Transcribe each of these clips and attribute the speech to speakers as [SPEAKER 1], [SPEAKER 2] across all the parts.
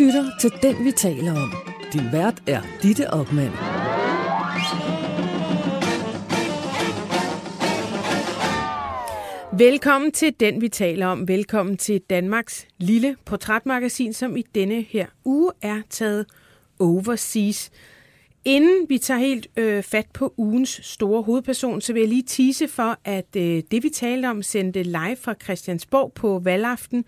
[SPEAKER 1] lytter til Den, vi taler om. Din vært er Ditte Ockmann.
[SPEAKER 2] Velkommen til Den, vi taler om. Velkommen til Danmarks lille portrætmagasin, som i denne her uge er taget overseas. Inden vi tager helt øh, fat på ugens store hovedperson, så vil jeg lige tise for, at øh, det vi talte om sendte live fra Christiansborg på valgaften.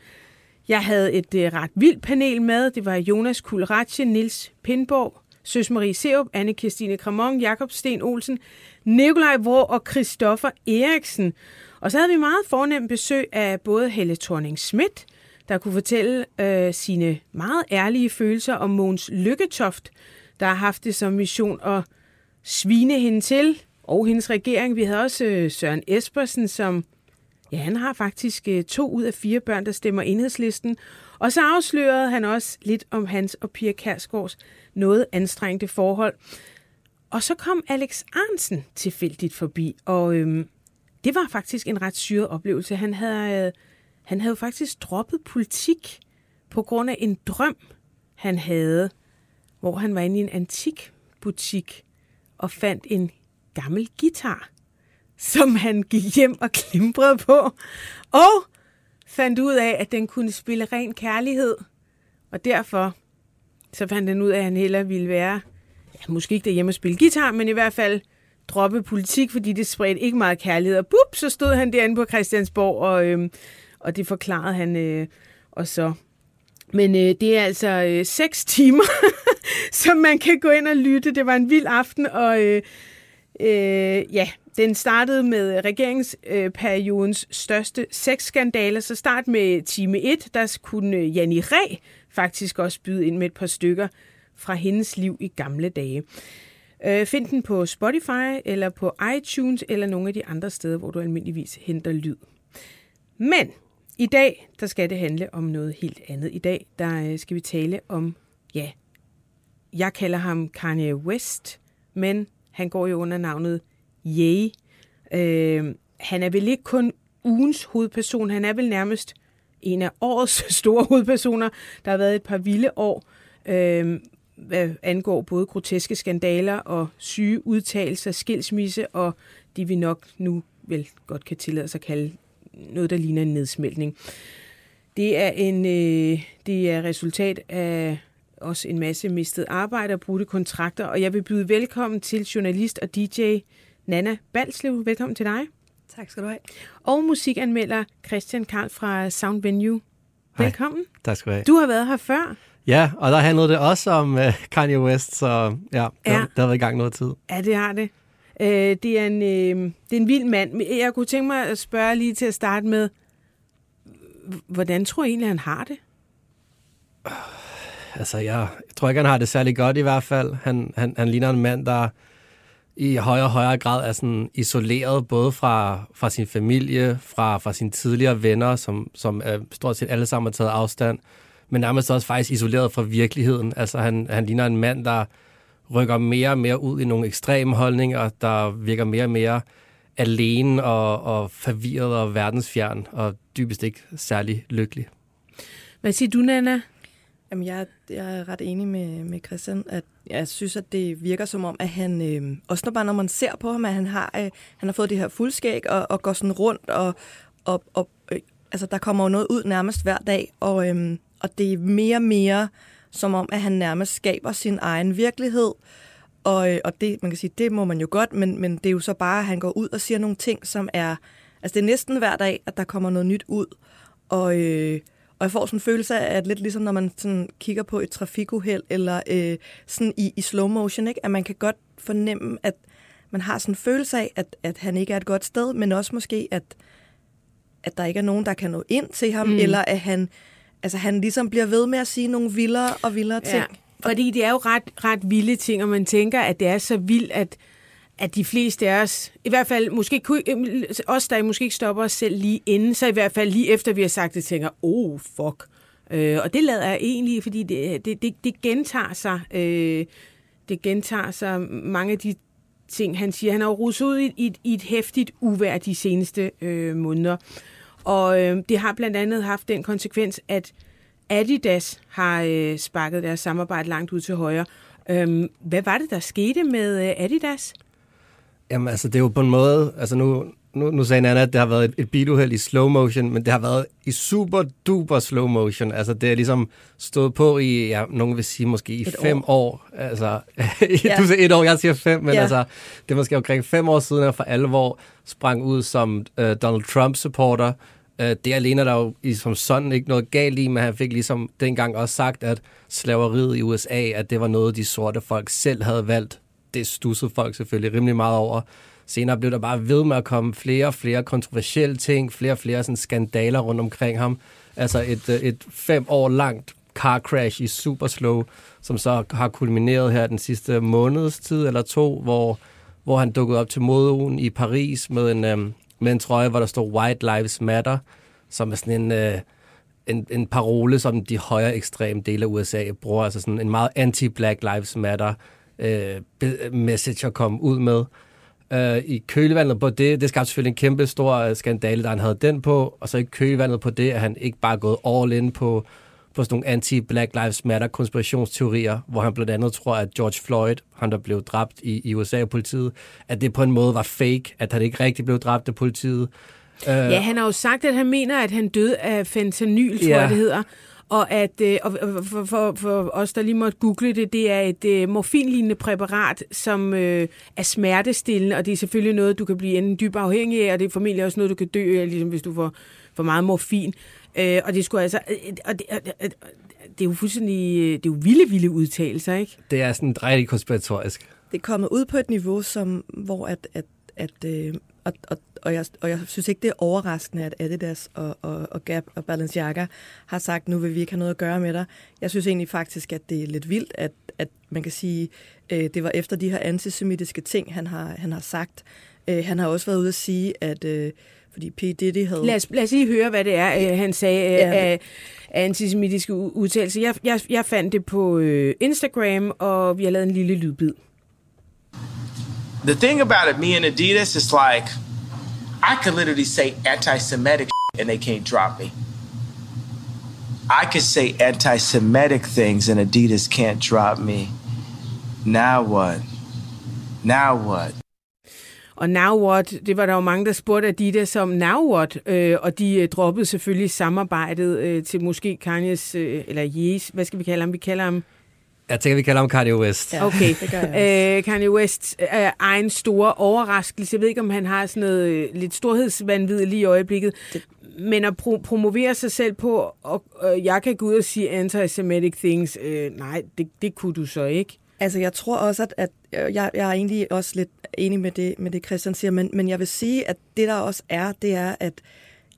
[SPEAKER 2] Jeg havde et øh, ret vildt panel med. Det var Jonas Kulratje, Nils Pindborg, Søs Marie Seup, anne Kirstine Kramon, Jakob Sten Olsen, Nikolaj Vrå og Christoffer Eriksen. Og så havde vi meget fornemt besøg af både Helle thorning Schmidt, der kunne fortælle øh, sine meget ærlige følelser om Måns Lykketoft, der har haft det som mission at svine hende til, og hendes regering. Vi havde også øh, Søren Espersen, som ja, han har faktisk øh, to ud af fire børn, der stemmer enhedslisten. Og så afslørede han også lidt om hans og Pia Kærsgaards noget anstrengte forhold. Og så kom Alex Arnsen tilfældigt forbi, og øhm, det var faktisk en ret syret oplevelse. Han havde, øh, han havde faktisk droppet politik på grund af en drøm, han havde, hvor han var inde i en antik butik og fandt en gammel guitar, som han gik hjem og klimprede på, og fandt ud af, at den kunne spille ren kærlighed. Og derfor så fandt han ud af, at han hellere ville være, ja, måske ikke derhjemme og spille guitar, men i hvert fald droppe politik, fordi det spredte ikke meget kærlighed. Og bup, så stod han derinde på Christiansborg, og, øhm, og det forklarede han øh, og så. Men øh, det er altså øh, seks timer, som man kan gå ind og lytte. Det var en vild aften, og øh, øh, ja, den startede med regeringsperiodens største sexskandale. Så start med time 1, der kunne Janni Re faktisk også byde ind med et par stykker fra hendes liv i gamle dage. Øh, find den på Spotify eller på iTunes eller nogle af de andre steder, hvor du almindeligvis henter lyd. Men i dag, der skal det handle om noget helt andet. I dag, der øh, skal vi tale om, ja, jeg kalder ham Kanye West, men han går jo under navnet Ye. Øh, han er vel ikke kun ugens hovedperson, han er vel nærmest en af årets store hovedpersoner. Der har været et par vilde år, øh, hvad angår både groteske skandaler og syge udtalelser, skilsmisse og det vi nok nu vel godt kan tillade sig at kalde noget, der ligner en nedsmeltning. Det er, en, øh, det er resultat af også en masse mistet arbejde og brudte kontrakter, og jeg vil byde velkommen til journalist og DJ Nana Balslev. Velkommen til dig.
[SPEAKER 3] Tak skal du have.
[SPEAKER 2] Og musikanmelder Christian Karl fra Sound Venue. Velkommen.
[SPEAKER 4] Hej. Tak skal du have.
[SPEAKER 2] Du har været her før.
[SPEAKER 4] Ja, og der handlede det også om uh, Kanye West, så ja, der, ja. der har været i gang noget tid.
[SPEAKER 2] Ja, det har det. Uh, det, er en, uh, det er en vild mand. Jeg kunne tænke mig at spørge lige til at starte med, hvordan tror jeg egentlig, han har det?
[SPEAKER 4] Altså, jeg, jeg tror ikke, han har det særlig godt i hvert fald. Han, han, han ligner en mand, der i højere og højere grad er sådan isoleret, både fra, fra sin familie, fra, fra sine tidligere venner, som, som er stort set alle sammen har taget afstand, men nærmest også faktisk isoleret fra virkeligheden. Altså han, han ligner en mand, der rykker mere og mere ud i nogle ekstreme holdninger, der virker mere og mere alene og, og forvirret og verdensfjern, og dybest ikke særlig lykkelig.
[SPEAKER 2] Hvad siger du, Nana?
[SPEAKER 3] Jamen, jeg, jeg er ret enig med, med Christian, at jeg synes, at det virker som om, at han, øh, også når, bare når man ser på ham, at han har, øh, han har fået det her fuldskæg og, og går sådan rundt, og, og, og øh, altså, der kommer jo noget ud nærmest hver dag, og, øh, og det er mere og mere som om, at han nærmest skaber sin egen virkelighed, og, øh, og det, man kan sige, det må man jo godt, men, men det er jo så bare, at han går ud og siger nogle ting, som er, altså det er næsten hver dag, at der kommer noget nyt ud, og, øh, og jeg får sådan en følelse af, at lidt ligesom når man sådan kigger på et trafikuheld, eller øh, sådan i, i slow motion, ikke? at man kan godt fornemme, at man har sådan en følelse af, at, at han ikke er et godt sted, men også måske, at, at der ikke er nogen, der kan nå ind til ham, mm. eller at han, altså, han ligesom bliver ved med at sige nogle vildere og vildere ting. Ja,
[SPEAKER 2] fordi det er jo ret, ret vilde ting, og man tænker, at det er så vildt, at at de fleste af os, i hvert fald måske øh, os, der måske ikke stopper os selv lige inden, så i hvert fald lige efter vi har sagt det, tænker, oh fuck. Øh, og det lader jeg egentlig, fordi det, det, det, det gentager sig. Øh, det gentager sig mange af de ting, han siger. Han har jo ruset ud i, i, i et hæftigt uvær de seneste øh, måneder. Og øh, det har blandt andet haft den konsekvens, at Adidas har øh, sparket deres samarbejde langt ud til højre. Øh, hvad var det, der skete med øh, Adidas?
[SPEAKER 4] Jamen altså, det er jo på en måde, altså nu, nu, nu sagde Nana, at det har været et, et biluheld i slow motion, men det har været i super duper slow motion. Altså det er ligesom stået på i, ja, nogen vil sige måske i et fem år. år. Altså, ja. du siger et år, jeg siger fem, men ja. altså, det er måske omkring fem år siden, at for alvor sprang ud som uh, Donald Trump-supporter. Uh, det alene er der jo i, som sådan ikke noget galt i, men han fik ligesom dengang også sagt, at slaveriet i USA, at det var noget, de sorte folk selv havde valgt. Det stussede folk selvfølgelig rimelig meget over. Senere blev der bare ved med at komme flere og flere kontroversielle ting, flere og flere sådan, skandaler rundt omkring ham. Altså et, øh, et fem år langt car crash i super slow, som så har kulmineret her den sidste måneds tid eller to, hvor, hvor han dukkede op til modeugen i Paris med en, øhm, med en trøje, hvor der står White Lives Matter, som er sådan en, øh, en, en parole, som de højere ekstreme dele af USA bruger, altså sådan en meget anti-Black Lives Matter øh, message at komme ud med øh, i kølvandet på det. Det skabte selvfølgelig en kæmpe stor øh, skandale, da han havde den på, og så i kølvandet på det, at han ikke bare gået all in på, på sådan nogle anti-Black Lives Matter konspirationsteorier, hvor han blandt andet tror, at George Floyd, han der blev dræbt i, i USA af politiet, at det på en måde var fake, at han ikke rigtig blev dræbt af politiet.
[SPEAKER 2] Uh, ja, han har jo sagt, at han mener, at han døde af fentanyl, tror ja. jeg det hedder og at øh, og for, for, for os, der lige måtte google det, det er et øh, morfinlignende præparat, som øh, er smertestillende, og det er selvfølgelig noget, du kan blive enten dybt afhængig af, og det er formentlig også noget, du kan dø af, ligesom hvis du får for meget morfin. Øh, og det skulle altså... Øh, og det, og, og, det er jo fuldstændig... Det er jo vilde, vilde udtalelser, ikke?
[SPEAKER 4] Det er sådan rigtig konspiratorisk.
[SPEAKER 3] Det er kommet ud på et niveau, som, hvor at, at, at øh, og, og, og, jeg, og jeg synes ikke, det er overraskende, at Adidas og, og, og Gap og Balenciaga har sagt, nu vil vi ikke have noget at gøre med dig. Jeg synes egentlig faktisk, at det er lidt vildt, at, at man kan sige, øh, det var efter de her antisemitiske ting, han har, han har sagt. Øh, han har også været ude at sige, at... Øh, fordi P. Diddy havde...
[SPEAKER 2] Lad os, lad os lige høre, hvad det er, øh, han sagde øh, ja. af, af antisemitiske udtalelser. Jeg, jeg, jeg fandt det på øh, Instagram, og vi har lavet en lille lydbid
[SPEAKER 5] the thing about it, me and Adidas, is like I could literally say anti-Semitic and they can't drop me. I could say anti-Semitic things and Adidas can't drop me. Now what? Now what?
[SPEAKER 2] Og Now What, det var der jo mange, der spurgte Adidas om Now What, øh, og de øh, droppede selvfølgelig samarbejdet øh, til måske Kanye's, øh, eller Yeez, hvad skal vi kalde ham? Vi kalder ham
[SPEAKER 4] jeg tænker, vi kalder ham Kanye West.
[SPEAKER 2] Ja, okay. det gør jeg øh, Kanye West er egen store overraskelse. Jeg ved ikke, om han har sådan noget øh, lidt storhedsvandvid lige i øjeblikket. Det. Men at pro- promovere sig selv på, og øh, jeg kan gå ud og sige anti-Semitic things, øh, nej, det, det kunne du så ikke.
[SPEAKER 3] Altså, jeg tror også, at, at øh, jeg, jeg er egentlig også lidt enig med det, med det Christian siger, men, men jeg vil sige, at det der også er, det er, at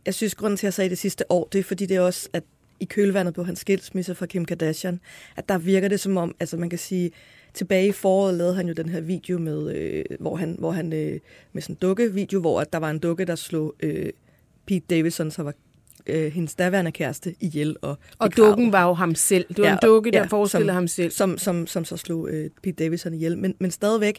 [SPEAKER 3] jeg synes, grunden til, at jeg sagde det sidste år, det er, fordi det er også, at i kølvandet på hans skilsmisse fra Kim Kardashian, at der virker det som om, altså man kan sige, tilbage i foråret lavede han jo den her video med, øh, hvor han, hvor han øh, med sådan en dukke-video, hvor at der var en dukke, der slog øh, Pete Davidson, så var øh, hendes daværende kæreste ihjel. Og,
[SPEAKER 2] og dukken var jo ham selv. Det var ja, en dukke, der ja, forestillede
[SPEAKER 3] som,
[SPEAKER 2] ham selv.
[SPEAKER 3] Som, som, som så slog øh, Pete Davidson ihjel. Men, men stadigvæk,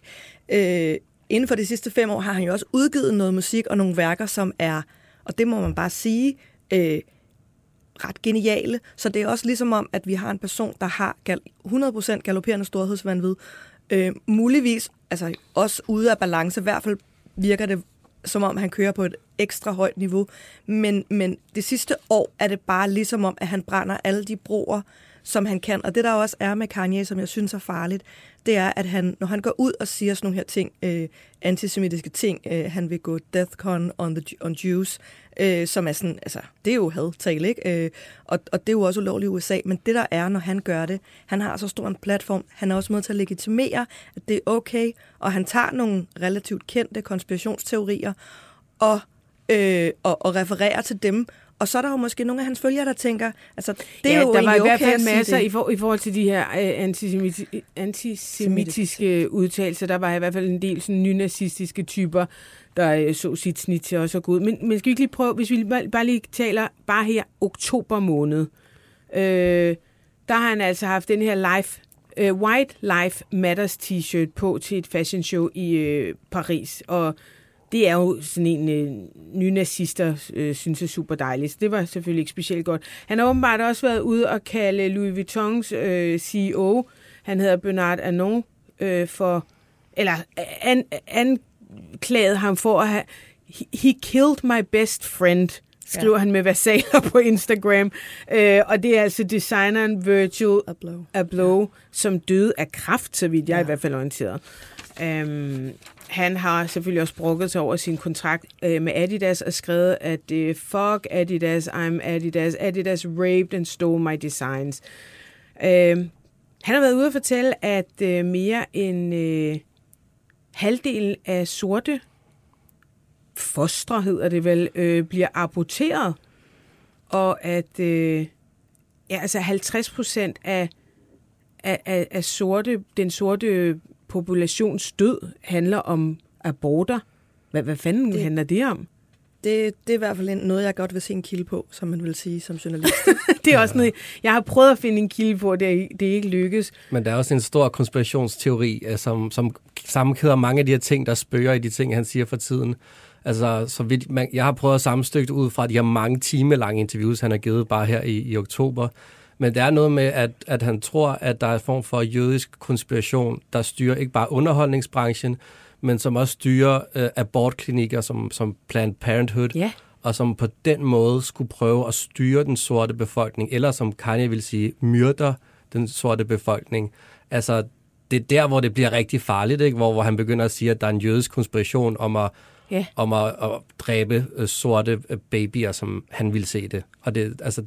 [SPEAKER 3] øh, inden for de sidste fem år har han jo også udgivet noget musik og nogle værker, som er, og det må man bare sige, øh, ret geniale. Så det er også ligesom om, at vi har en person, der har 100% galopperende storhedsvandvid. Øh, muligvis, altså også ude af balance, i hvert fald virker det som om, han kører på et ekstra højt niveau. Men, men det sidste år er det bare ligesom om, at han brænder alle de broer, som han kan. Og det der også er med Kanye, som jeg synes er farligt, det er, at han, når han går ud og siger sådan nogle her ting, øh, antisemitiske ting, øh, han vil gå deathcon on, the, on Jews, øh, som er sådan, altså, det er jo hadtale, ikke? Øh, og, og det er jo også ulovligt i USA, men det der er, når han gør det, han har så stor en platform, han er også med til at legitimere, at det er okay, og han tager nogle relativt kendte konspirationsteorier, og, øh, og, og refererer til dem, og så er der jo måske nogle af hans følgere, der tænker, altså, det er
[SPEAKER 2] ja,
[SPEAKER 3] jo
[SPEAKER 2] der var i
[SPEAKER 3] okay
[SPEAKER 2] hvert fald masser i, for, i forhold til de her øh, antisemiti- antisemitiske udtalelser. Der var i hvert fald en del sådan nynazistiske typer, der øh, så sit snit til også at gå ud. Men, men skal vi ikke lige prøve, hvis vi bare lige taler bare her oktober måned, øh, der har han altså haft den her life, øh, White Life Matters t-shirt på til et fashion show i øh, Paris. Og det er jo sådan en øh, nynazister, øh, synes er super dejligt. Så det var selvfølgelig ikke specielt godt. Han har åbenbart også været ude og kalde Louis Vuittons øh, CEO, han hedder Bernard Arnault, øh, for, eller an, anklagede ham for at have, he, he killed my best friend, skriver ja. han med versaler på Instagram. Øh, og det er altså designeren Virgil
[SPEAKER 3] Abloh,
[SPEAKER 2] Abloh ja. som døde af kraft, så vidt jeg ja. i hvert fald orienteret. Øhm, han har selvfølgelig også brugget sig over sin kontrakt øh, med Adidas og skrevet, at øh, fuck Adidas, I'm Adidas, Adidas raped and stole my designs. Øhm, han har været ude og fortælle, at øh, mere end øh, halvdelen af sorte fostre, hedder det vel, øh, bliver aborteret, og at øh, ja, altså 50 procent af, af, af, af sorte, den sorte populations død handler om aborter. Hvad, hvad fanden det, handler det om?
[SPEAKER 3] Det, det er i hvert fald noget, jeg godt vil se en kilde på, som man vil sige som journalist.
[SPEAKER 2] det er også noget, jeg har prøvet at finde en kilde på, og det er, det er ikke lykkes.
[SPEAKER 4] Men der er også en stor konspirationsteori, øh, som, som sammenkæder mange af de her ting, der spørger i de ting, han siger for tiden. Altså, så vidt, man, jeg har prøvet at sammenstykke ud fra de her mange timelange interviews, han har givet bare her i, i oktober. Men der er noget med, at, at han tror, at der er en form for jødisk konspiration, der styrer ikke bare underholdningsbranchen, men som også styrer øh, abortklinikker som, som Planned Parenthood,
[SPEAKER 2] Ja.
[SPEAKER 4] og som på den måde skulle prøve at styre den sorte befolkning, eller som Kanye vil sige, myrder den sorte befolkning. Altså, det er der, hvor det bliver rigtig farligt, ikke? Hvor, hvor han begynder at sige, at der er en jødisk konspiration om at,
[SPEAKER 2] Ja.
[SPEAKER 4] om at, at dræbe øh, sorte øh, babyer, som han vil se det. Og det, altså,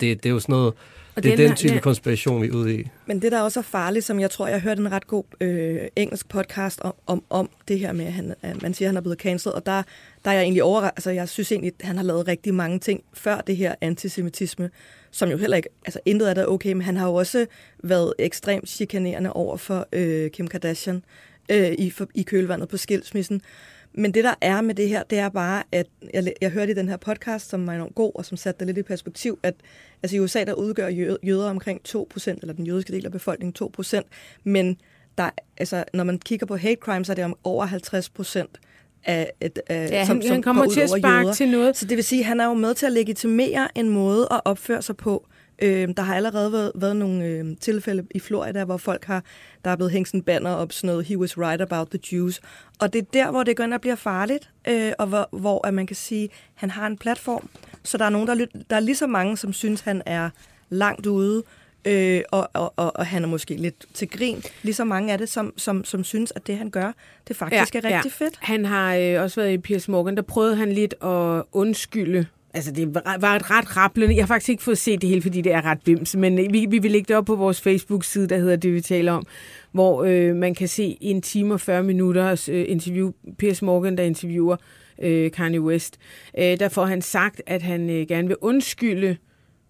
[SPEAKER 4] det, det er jo sådan noget,
[SPEAKER 2] Og
[SPEAKER 4] det er
[SPEAKER 2] den
[SPEAKER 4] den type
[SPEAKER 2] ja.
[SPEAKER 4] konspiration, vi er ude i.
[SPEAKER 3] Men det, der også er farligt, som jeg tror, jeg hørte en ret god øh, engelsk podcast om, om, om det her med, at, han, at man siger, at han er blevet cancelled, og der, der er jeg egentlig overrasket. Altså, jeg synes egentlig, at han har lavet rigtig mange ting før det her antisemitisme, som jo heller ikke, altså intet af det er okay, men han har jo også været ekstremt chikanerende over for øh, Kim Kardashian øh, i, for, i kølvandet på skilsmissen. Men det, der er med det her, det er bare, at jeg, jeg hørte i den her podcast, som var enormt god, og som satte det lidt i perspektiv, at altså i USA, der udgør jø- jøder omkring 2%, eller den jødiske del af befolkningen 2%, men der, altså, når man kigger på hate crimes, så er det om over 50 procent af, af, af
[SPEAKER 2] Ja, han, han kommer til at sparke
[SPEAKER 3] jøder.
[SPEAKER 2] til noget.
[SPEAKER 3] Så det vil sige, at han er jo med til at legitimere en måde at opføre sig på. Øh, der har allerede været, været nogle øh, tilfælde i Florida, hvor folk har, der er blevet hængt sådan banner op, sådan noget, he was right about the Jews. Og det er der, hvor det går ind og bliver farligt, øh, og hvor, hvor at man kan sige, han har en platform. Så der er nogen, der, der er lige så mange, som synes, han er langt ude, øh, og, og, og, og han er måske lidt til grin. Lige så mange af det, som, som, som synes, at det, han gør, det faktisk er rigtig fedt.
[SPEAKER 2] Han har øh, også været i Piers Morgan, der prøvede han lidt at undskylde. Altså, det var et ret rapplende. Jeg har faktisk ikke fået set det hele, fordi det er ret bims, men øh, vi, vi vil lægge det op på vores Facebook-side, der hedder det, vi taler om, hvor øh, man kan se en time og 40 minutters øh, interview. Piers Morgan, der interviewer øh, Kanye West. Øh, der får han sagt, at han øh, gerne vil undskylde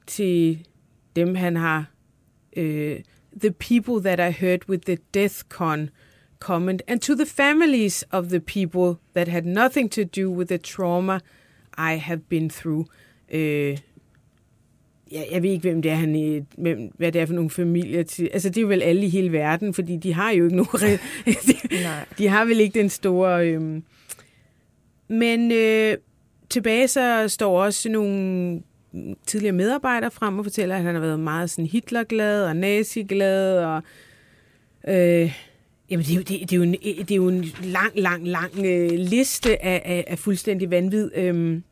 [SPEAKER 2] til dem, han har Øh, the people that I heard with the DeathCon comment, and to the families of the people that had nothing to do with the trauma i have been through. Uh, jeg, jeg ved ikke, hvem det er, han, er- hvem, hvad det er for nogle familier. Til. Altså, det er jo vel alle i hele verden, fordi de har jo ikke nogen... de, de har vel ikke den store... Øhm. Men øh, tilbage så står også nogle tidligere medarbejdere frem og fortæller, at han har været meget sådan Hitlerglad og naziglad. Og, øh, jamen, det er, jo, det, det, er jo en, det er jo en lang, lang, lang øh, liste af, af, af fuldstændig vanvid. Øhm,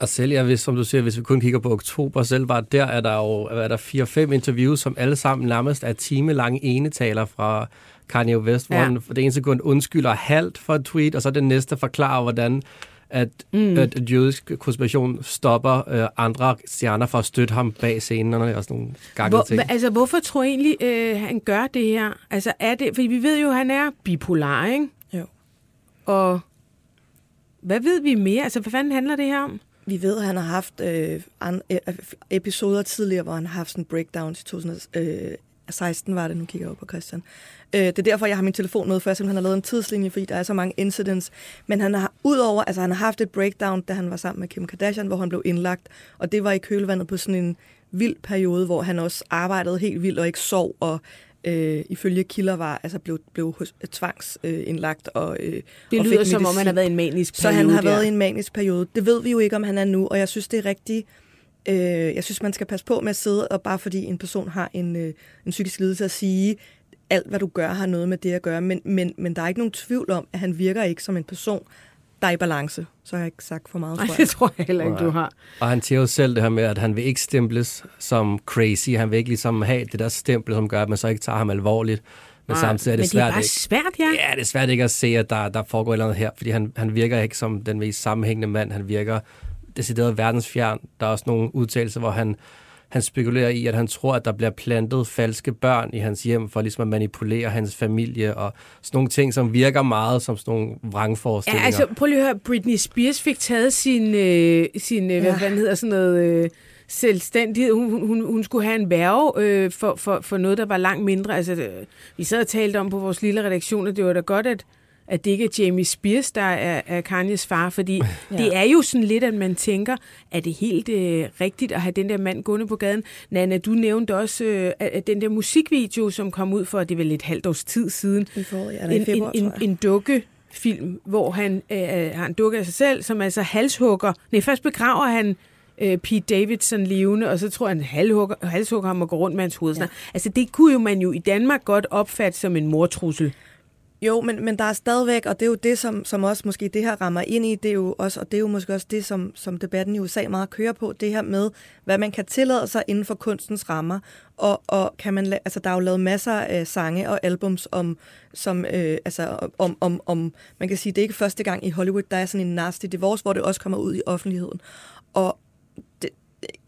[SPEAKER 4] Og selv, jeg, hvis, som du siger, hvis vi kun kigger på oktober, selv bare der er der jo er der fire-fem interviews, som alle sammen nærmest er timelange enetaler fra Kanye West, hvor
[SPEAKER 2] Ja.
[SPEAKER 4] han for det ene sekund undskylder halvt for et tweet, og så det næste forklarer, hvordan at, mm. at jødisk konspiration stopper øh, andre stjerner for at støtte ham bag scenerne og sådan nogle gange
[SPEAKER 2] hvor,
[SPEAKER 4] ting.
[SPEAKER 2] altså, hvorfor tror jeg egentlig, øh, han gør det her? Altså, er det, fordi vi ved jo, at han er bipolar, ikke?
[SPEAKER 3] Jo.
[SPEAKER 2] Og hvad ved vi mere? Altså, hvad fanden handler det her om?
[SPEAKER 3] Vi ved, at han har haft øh, an, øh, øh episoder tidligere, hvor han har haft sådan breakdowns i 2016, var det, nu kigger jeg over på Christian. Øh, det er derfor, jeg har min telefon med, for jeg simpelthen har lavet en tidslinje, fordi der er så mange incidents. Men han har udover, altså han har haft et breakdown, da han var sammen med Kim Kardashian, hvor han blev indlagt, og det var i kølvandet på sådan en vild periode, hvor han også arbejdede helt vildt og ikke sov, og øh, ifølge kilder var, altså blev, blev hos- tvangsindlagt og, øh,
[SPEAKER 2] Det
[SPEAKER 3] og
[SPEAKER 2] lyder som om, han har været i en manisk
[SPEAKER 3] Så
[SPEAKER 2] periode
[SPEAKER 3] han har
[SPEAKER 2] der.
[SPEAKER 3] været i en manisk periode. Det ved vi jo ikke, om han er nu, og jeg synes, det er rigtigt. Øh, jeg synes, man skal passe på med at sidde, og bare fordi en person har en, øh, en psykisk lidelse, at sige, alt hvad du gør har noget med det at gøre. Men, men, men der er ikke nogen tvivl om, at han virker ikke som en person, der er i balance. Så har jeg ikke sagt for meget, tror jeg.
[SPEAKER 2] det tror jeg heller ikke, du har.
[SPEAKER 4] Og han siger jo selv det her med, at han vil ikke stemples som crazy. Han vil ikke ligesom have det der stempel, som gør, at man så ikke tager ham alvorligt. Men
[SPEAKER 2] Nej,
[SPEAKER 4] samtidig er det
[SPEAKER 2] men
[SPEAKER 4] svært
[SPEAKER 2] det er bare
[SPEAKER 4] ikke.
[SPEAKER 2] svært, ja.
[SPEAKER 4] Ja, det er svært ikke at se, at der, der foregår et eller andet her, fordi han, han virker ikke som den mest sammenhængende mand. Han virker decideret verdensfjern. Der er også nogle udtalelser, hvor han, han spekulerer i, at han tror, at der bliver plantet falske børn i hans hjem, for ligesom at manipulere hans familie, og sådan nogle ting, som virker meget som sådan nogle
[SPEAKER 2] Ja,
[SPEAKER 4] vrangforestillinger.
[SPEAKER 2] altså prøv lige at høre, Britney Spears fik taget sin, øh, sin øh, ja. hvad
[SPEAKER 3] Ja.
[SPEAKER 2] hedder sådan noget, øh, selvstændighed. Hun, hun- hun, hun skulle have en værve øh, for, for, for noget, der var langt mindre. Altså, det, vi sad og talte om på vores lille redaktion, at det var da godt, at, at det ikke er Jamie Spears, der er, er Kanyes far, fordi ja. det er jo sådan lidt, at man tænker, er det helt øh, rigtigt at have den der mand gående på gaden? Nana, du nævnte også øh, at, den der musikvideo, som kom ud for, det er vel et halvt års tid siden,
[SPEAKER 3] I foråret, ja, eller i
[SPEAKER 2] en,
[SPEAKER 3] februar,
[SPEAKER 2] en, en, en dukkefilm, hvor han øh, har en dukke af sig selv, som altså halshugger. Nej, først begraver han øh, Pete Davidson levende, og så tror jeg, han halshugger, halshugger ham og går rundt med hans hoved. Ja. Altså, det kunne jo man jo i Danmark godt opfatte som en mortrussel.
[SPEAKER 3] Jo, men, men der er stadigvæk, og det er jo det, som, som også måske det her rammer ind i, det er jo også, og det er jo måske også det, som, som debatten i USA meget kører på, det her med, hvad man kan tillade sig inden for kunstens rammer, og, og kan man, altså der er jo lavet masser af sange og albums om, som, øh, altså om, om, om, man kan sige, det er ikke første gang i Hollywood, der er sådan en nasty divorce, hvor det også kommer ud i offentligheden, og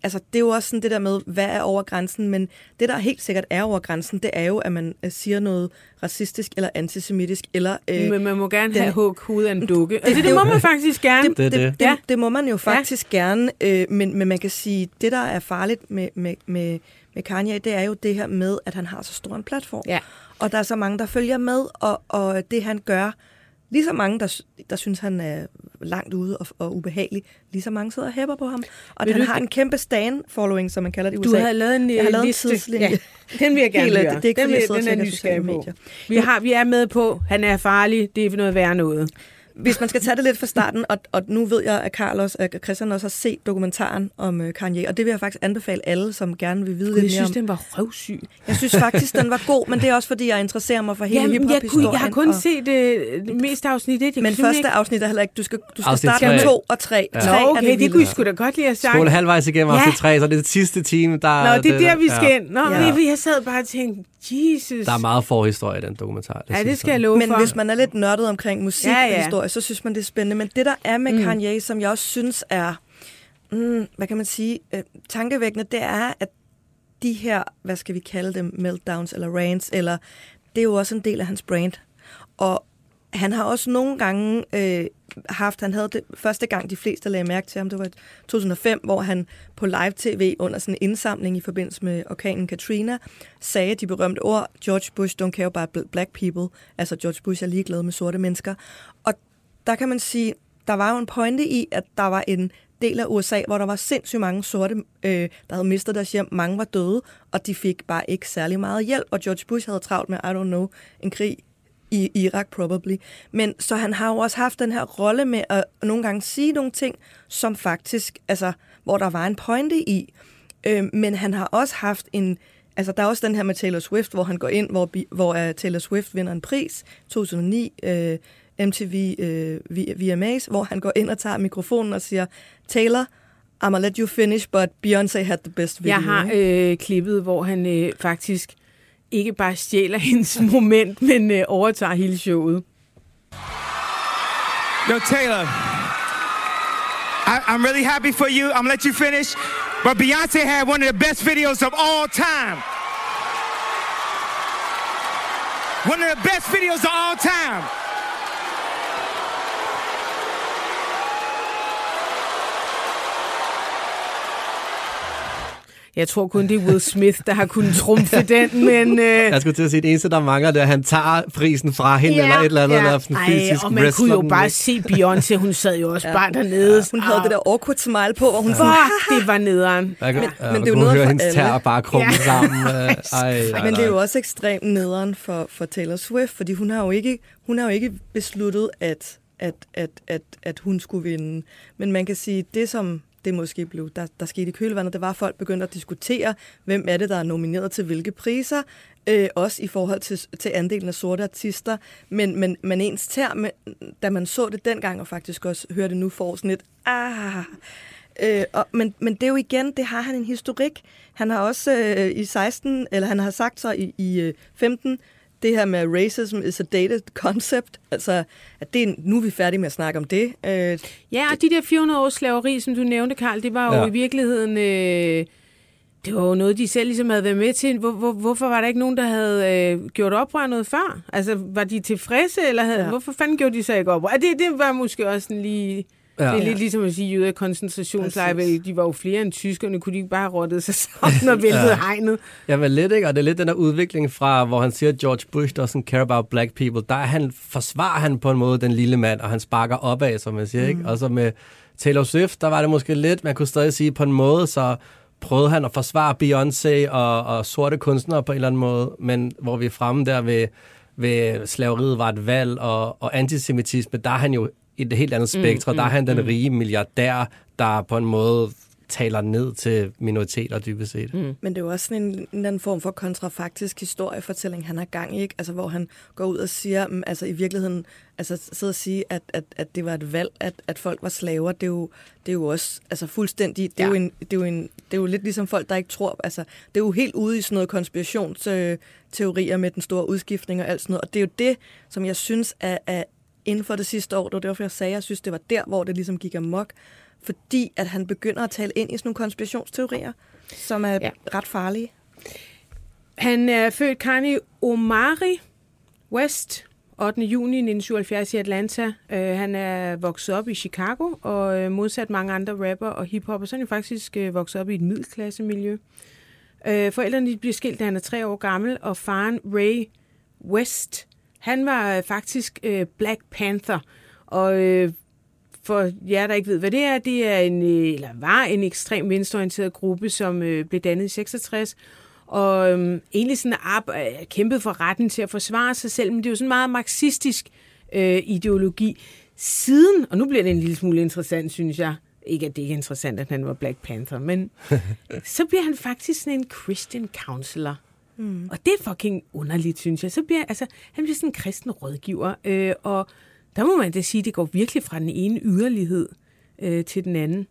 [SPEAKER 3] altså, det er jo også sådan det der med, hvad er over grænsen, men det, der helt sikkert er over grænsen, det er jo, at man øh, siger noget racistisk eller antisemitisk, eller...
[SPEAKER 2] Øh, Men man må gerne
[SPEAKER 3] den-
[SPEAKER 2] have hug hovedet af en dukke. Altså, det,
[SPEAKER 3] det-
[SPEAKER 2] må man faktisk gerne.
[SPEAKER 3] det,
[SPEAKER 4] Det
[SPEAKER 3] det,
[SPEAKER 4] det.
[SPEAKER 3] det,
[SPEAKER 2] Ja.
[SPEAKER 3] det, det må man jo faktisk ja. gerne, øh, men, men man kan sige, det der er farligt med, med, med, med Kanye, det er jo det her med, at han har så stor en platform.
[SPEAKER 2] Ja.
[SPEAKER 3] Og der er så mange, der følger med, og, og det han gør, lige så mange, der, der synes, han er langt ude og, og ubehagelig, lige så mange sidder og hæpper på ham. Og
[SPEAKER 2] Vil
[SPEAKER 3] han
[SPEAKER 2] du
[SPEAKER 3] har en kæmpe stand-following, som man kalder det i
[SPEAKER 2] Du
[SPEAKER 3] USA.
[SPEAKER 2] havde lavet en,
[SPEAKER 3] Jeg har
[SPEAKER 2] øh,
[SPEAKER 3] lavet en
[SPEAKER 2] liste.
[SPEAKER 3] tidslinje.
[SPEAKER 2] Ja, den vil jeg gerne
[SPEAKER 3] Helt,
[SPEAKER 2] høre.
[SPEAKER 3] det er ikke,
[SPEAKER 2] den,
[SPEAKER 3] fordi jeg
[SPEAKER 2] den er nysgerrig på.
[SPEAKER 3] medier.
[SPEAKER 2] Vi, har, vi er med på, han er farlig, det er noget værre noget.
[SPEAKER 3] Hvis man skal tage det lidt fra starten, og, og nu ved jeg, at Carlos og Christian også har set dokumentaren om uh, Kanye, og det vil jeg faktisk anbefale alle, som gerne vil vide
[SPEAKER 2] Jeg
[SPEAKER 3] lidt mere
[SPEAKER 2] synes,
[SPEAKER 3] om.
[SPEAKER 2] den var røvsyg.
[SPEAKER 3] Jeg synes faktisk, den var god, men det er også, fordi jeg interesserer mig for hele
[SPEAKER 2] Jamen, jeg, kunne, jeg har kun
[SPEAKER 3] og,
[SPEAKER 2] set øh, det meste afsnit 1. Jeg
[SPEAKER 3] Men første
[SPEAKER 2] ikke...
[SPEAKER 3] afsnit er heller ikke... Du skal, du skal
[SPEAKER 4] Afsnit
[SPEAKER 3] starte med
[SPEAKER 4] tre.
[SPEAKER 3] to og tre.
[SPEAKER 4] Ja.
[SPEAKER 3] Tre
[SPEAKER 2] Nå,
[SPEAKER 3] er
[SPEAKER 2] okay, det,
[SPEAKER 3] vilde.
[SPEAKER 2] kunne I sgu da godt lide at sagt.
[SPEAKER 4] Skåle halvvejs igennem
[SPEAKER 2] Ja.
[SPEAKER 4] ja. afsnit 3, så er det det sidste time, der...
[SPEAKER 2] Nå, det er der, vi skal
[SPEAKER 4] ja.
[SPEAKER 2] ind. Nå,
[SPEAKER 3] Ja.
[SPEAKER 2] ja. jeg sad bare og tænkte, Jesus.
[SPEAKER 4] Der er meget forhistorie i den dokumentar.
[SPEAKER 2] Ja,
[SPEAKER 4] siger
[SPEAKER 2] det skal jeg love
[SPEAKER 3] Men
[SPEAKER 2] for.
[SPEAKER 3] hvis man er lidt nørdet omkring musik
[SPEAKER 2] Ja,
[SPEAKER 3] ja,
[SPEAKER 2] ja.
[SPEAKER 3] ja. og historie, så synes man, det er spændende. Men det, der er med mm. Kanye, som jeg også synes er, mm, hvad kan man sige, øh, tankevækkende, det er, at de her, hvad skal vi kalde dem, meltdowns eller rants, eller det er jo også en del af hans brand. Og han har også nogle gange øh, haft, han havde det første gang, de fleste lagde mærke til ham, det var i 2005, hvor han på live-tv under sådan en indsamling i forbindelse med orkanen Katrina, sagde de berømte ord, George Bush don't care about bl- black people, altså George Bush er ligeglad med sorte mennesker. Og der kan man sige, der var jo en pointe i, at der var en del af USA, hvor der var sindssygt mange sorte, øh, der havde mistet deres hjem. Mange var døde, og de fik bare ikke særlig meget hjælp. Og George Bush havde travlt med, I don't know, en krig i Irak probably. Men så han har jo også haft den her rolle med at nogle gange sige nogle ting, som faktisk, altså, hvor der var en pointe i. Øh, men han har også haft en, altså der er også den her med Taylor Swift, hvor han går ind, hvor, hvor uh, Taylor Swift vinder en pris, 2009, øh, MTV øh, VMAs, hvor han går ind og tager mikrofonen og siger, Taylor, I'ma let you finish, but Beyoncé had the best video.
[SPEAKER 2] Jeg har øh, klippet, hvor han øh, faktisk ikke bare stjæler hendes moment, men øh, overtager hele showet.
[SPEAKER 6] Yo, Taylor, I, I'm really happy for you. I'm gonna let you finish. But Beyonce had one of the best videos of all time. One of the best videos of all time.
[SPEAKER 2] Jeg tror kun, det er Will Smith, der har kunnet trumfe den, men... Øh,
[SPEAKER 4] Jeg skulle til at sige, det eneste, der mangler, det er, at han tager prisen fra hende,
[SPEAKER 2] Ja,
[SPEAKER 4] eller et eller andet,
[SPEAKER 2] ja.
[SPEAKER 4] der er sådan
[SPEAKER 2] Ej,
[SPEAKER 4] fysisk
[SPEAKER 2] og man kunne jo bare
[SPEAKER 4] væk.
[SPEAKER 2] se Beyoncé, hun sad jo også ja. bare dernede.
[SPEAKER 3] Hun havde det der awkward smile på, og hun sådan,
[SPEAKER 2] Fuck, det var nederen.
[SPEAKER 4] Jeg kan,
[SPEAKER 3] Men-
[SPEAKER 4] ja,
[SPEAKER 3] men det er jo noget
[SPEAKER 4] høre hendes tær bare krumme
[SPEAKER 2] Ja.
[SPEAKER 4] sammen. Øh, Ej, nej,
[SPEAKER 3] Men det er jo også ekstremt nederen for, for Taylor Swift, fordi hun har jo ikke, hun har jo ikke besluttet, at, at, at, at, at hun skulle vinde. Men man kan sige, det som det måske blev, der, der skete i kølvandet, det var, at folk begyndte at diskutere, hvem er det, der er nomineret til hvilke priser, øh, også i forhold til, til andelen af sorte artister. Men, men, men ens term, med, da man så det dengang, og faktisk også hører det nu, får sådan et, ah, Øh, og, men, men det er jo igen, det har han en historik. Han har også øh, i 16, eller han har sagt så i, i øh, 15, det her med racism is a dated concept. Altså, at det er, nu er vi færdige med at snakke om det. Øh,
[SPEAKER 2] Ja, og de der 400 års slaveri, som du nævnte, Karl, det var jo ja. I virkeligheden... Øh, det var jo noget, de selv ligesom havde været med til. Hvor, hvor, hvorfor var der ikke nogen, der havde øh, gjort oprør noget før? Altså, var de tilfredse, eller havde, ja.
[SPEAKER 3] Ja.
[SPEAKER 2] hvorfor fanden gjorde de så ikke oprør? Det, det var måske også sådan lige... Ja. Det er lidt ligesom at sige, at jøder i koncentrationslejre, de var jo flere end tyskerne, kunne de ikke bare have rottet sig sammen og væltet ja. hegnet?
[SPEAKER 4] Jamen lidt, ikke? Og det er lidt den der udvikling fra, hvor han siger, at George Bush doesn't care about black people. Der er han, forsvarer han på en måde den lille mand, og han sparker opad, som man siger, ikke? Og så med Taylor Swift, der var det måske lidt, man kunne stadig sige på en måde, så prøvede han at forsvare Beyoncé og, og sorte kunstnere på en eller anden måde, men hvor vi er fremme der ved, ved slaveriet var et valg, og, og antisemitisme, der er han jo et helt andet spektrum. Mm, der er han den rige milliardær, der på en måde taler ned til minoriteter dybest set. Mm.
[SPEAKER 3] Men det er jo også sådan en, en eller anden form for kontrafaktisk historiefortælling, han har gang i, ikke? Altså, hvor han går ud og siger, mm, altså i virkeligheden, altså sidder og sige, at, at, at det var et valg, at, at folk var slaver, det er jo, det er jo også altså fuldstændig, det er,
[SPEAKER 2] Ja.
[SPEAKER 3] jo en, det, er jo en, det er jo lidt ligesom folk, der ikke tror, altså det er jo helt ude i sådan noget konspirationsteorier med den store udskiftning og alt sådan noget, og det er jo det, som jeg synes er, er inden for det sidste år, det var derfor, jeg sagde, at jeg synes, det var der, hvor det ligesom gik amok, fordi at han begynder at tale ind i sådan nogle konspirationsteorier, som er
[SPEAKER 2] Ja.
[SPEAKER 3] ret farlige.
[SPEAKER 2] Han er født Kanye Omari West 8. juni 1977 i Atlanta. Uh, han er vokset op i Chicago, og uh, modsat mange andre rapper og hiphopper, så er han jo faktisk uh, vokset op i et middelklassemiljø. Uh, forældrene bliver skilt, da han er tre år gammel, og faren Ray West, han var uh, faktisk uh, Black Panther, og uh, for jer, der ikke ved, hvad det er, det er en, øh, eller var en ekstrem venstreorienteret gruppe, som øh, blev dannet i 66, og øhm, egentlig sådan op, øh, kæmpet for retten til at forsvare sig selv, men det er jo sådan meget marxistisk øh, ideologi. Siden, og nu bliver det en lille smule interessant, synes jeg, ikke at det ikke er interessant, at han var Black Panther, men så bliver han faktisk sådan en Christian counselor. Mm. Og det er fucking underligt, synes jeg. Så bliver, altså, han bliver sådan en kristen rådgiver, øh, og der må man da sige, at det går virkelig fra den ene yderlighed øh, til den anden.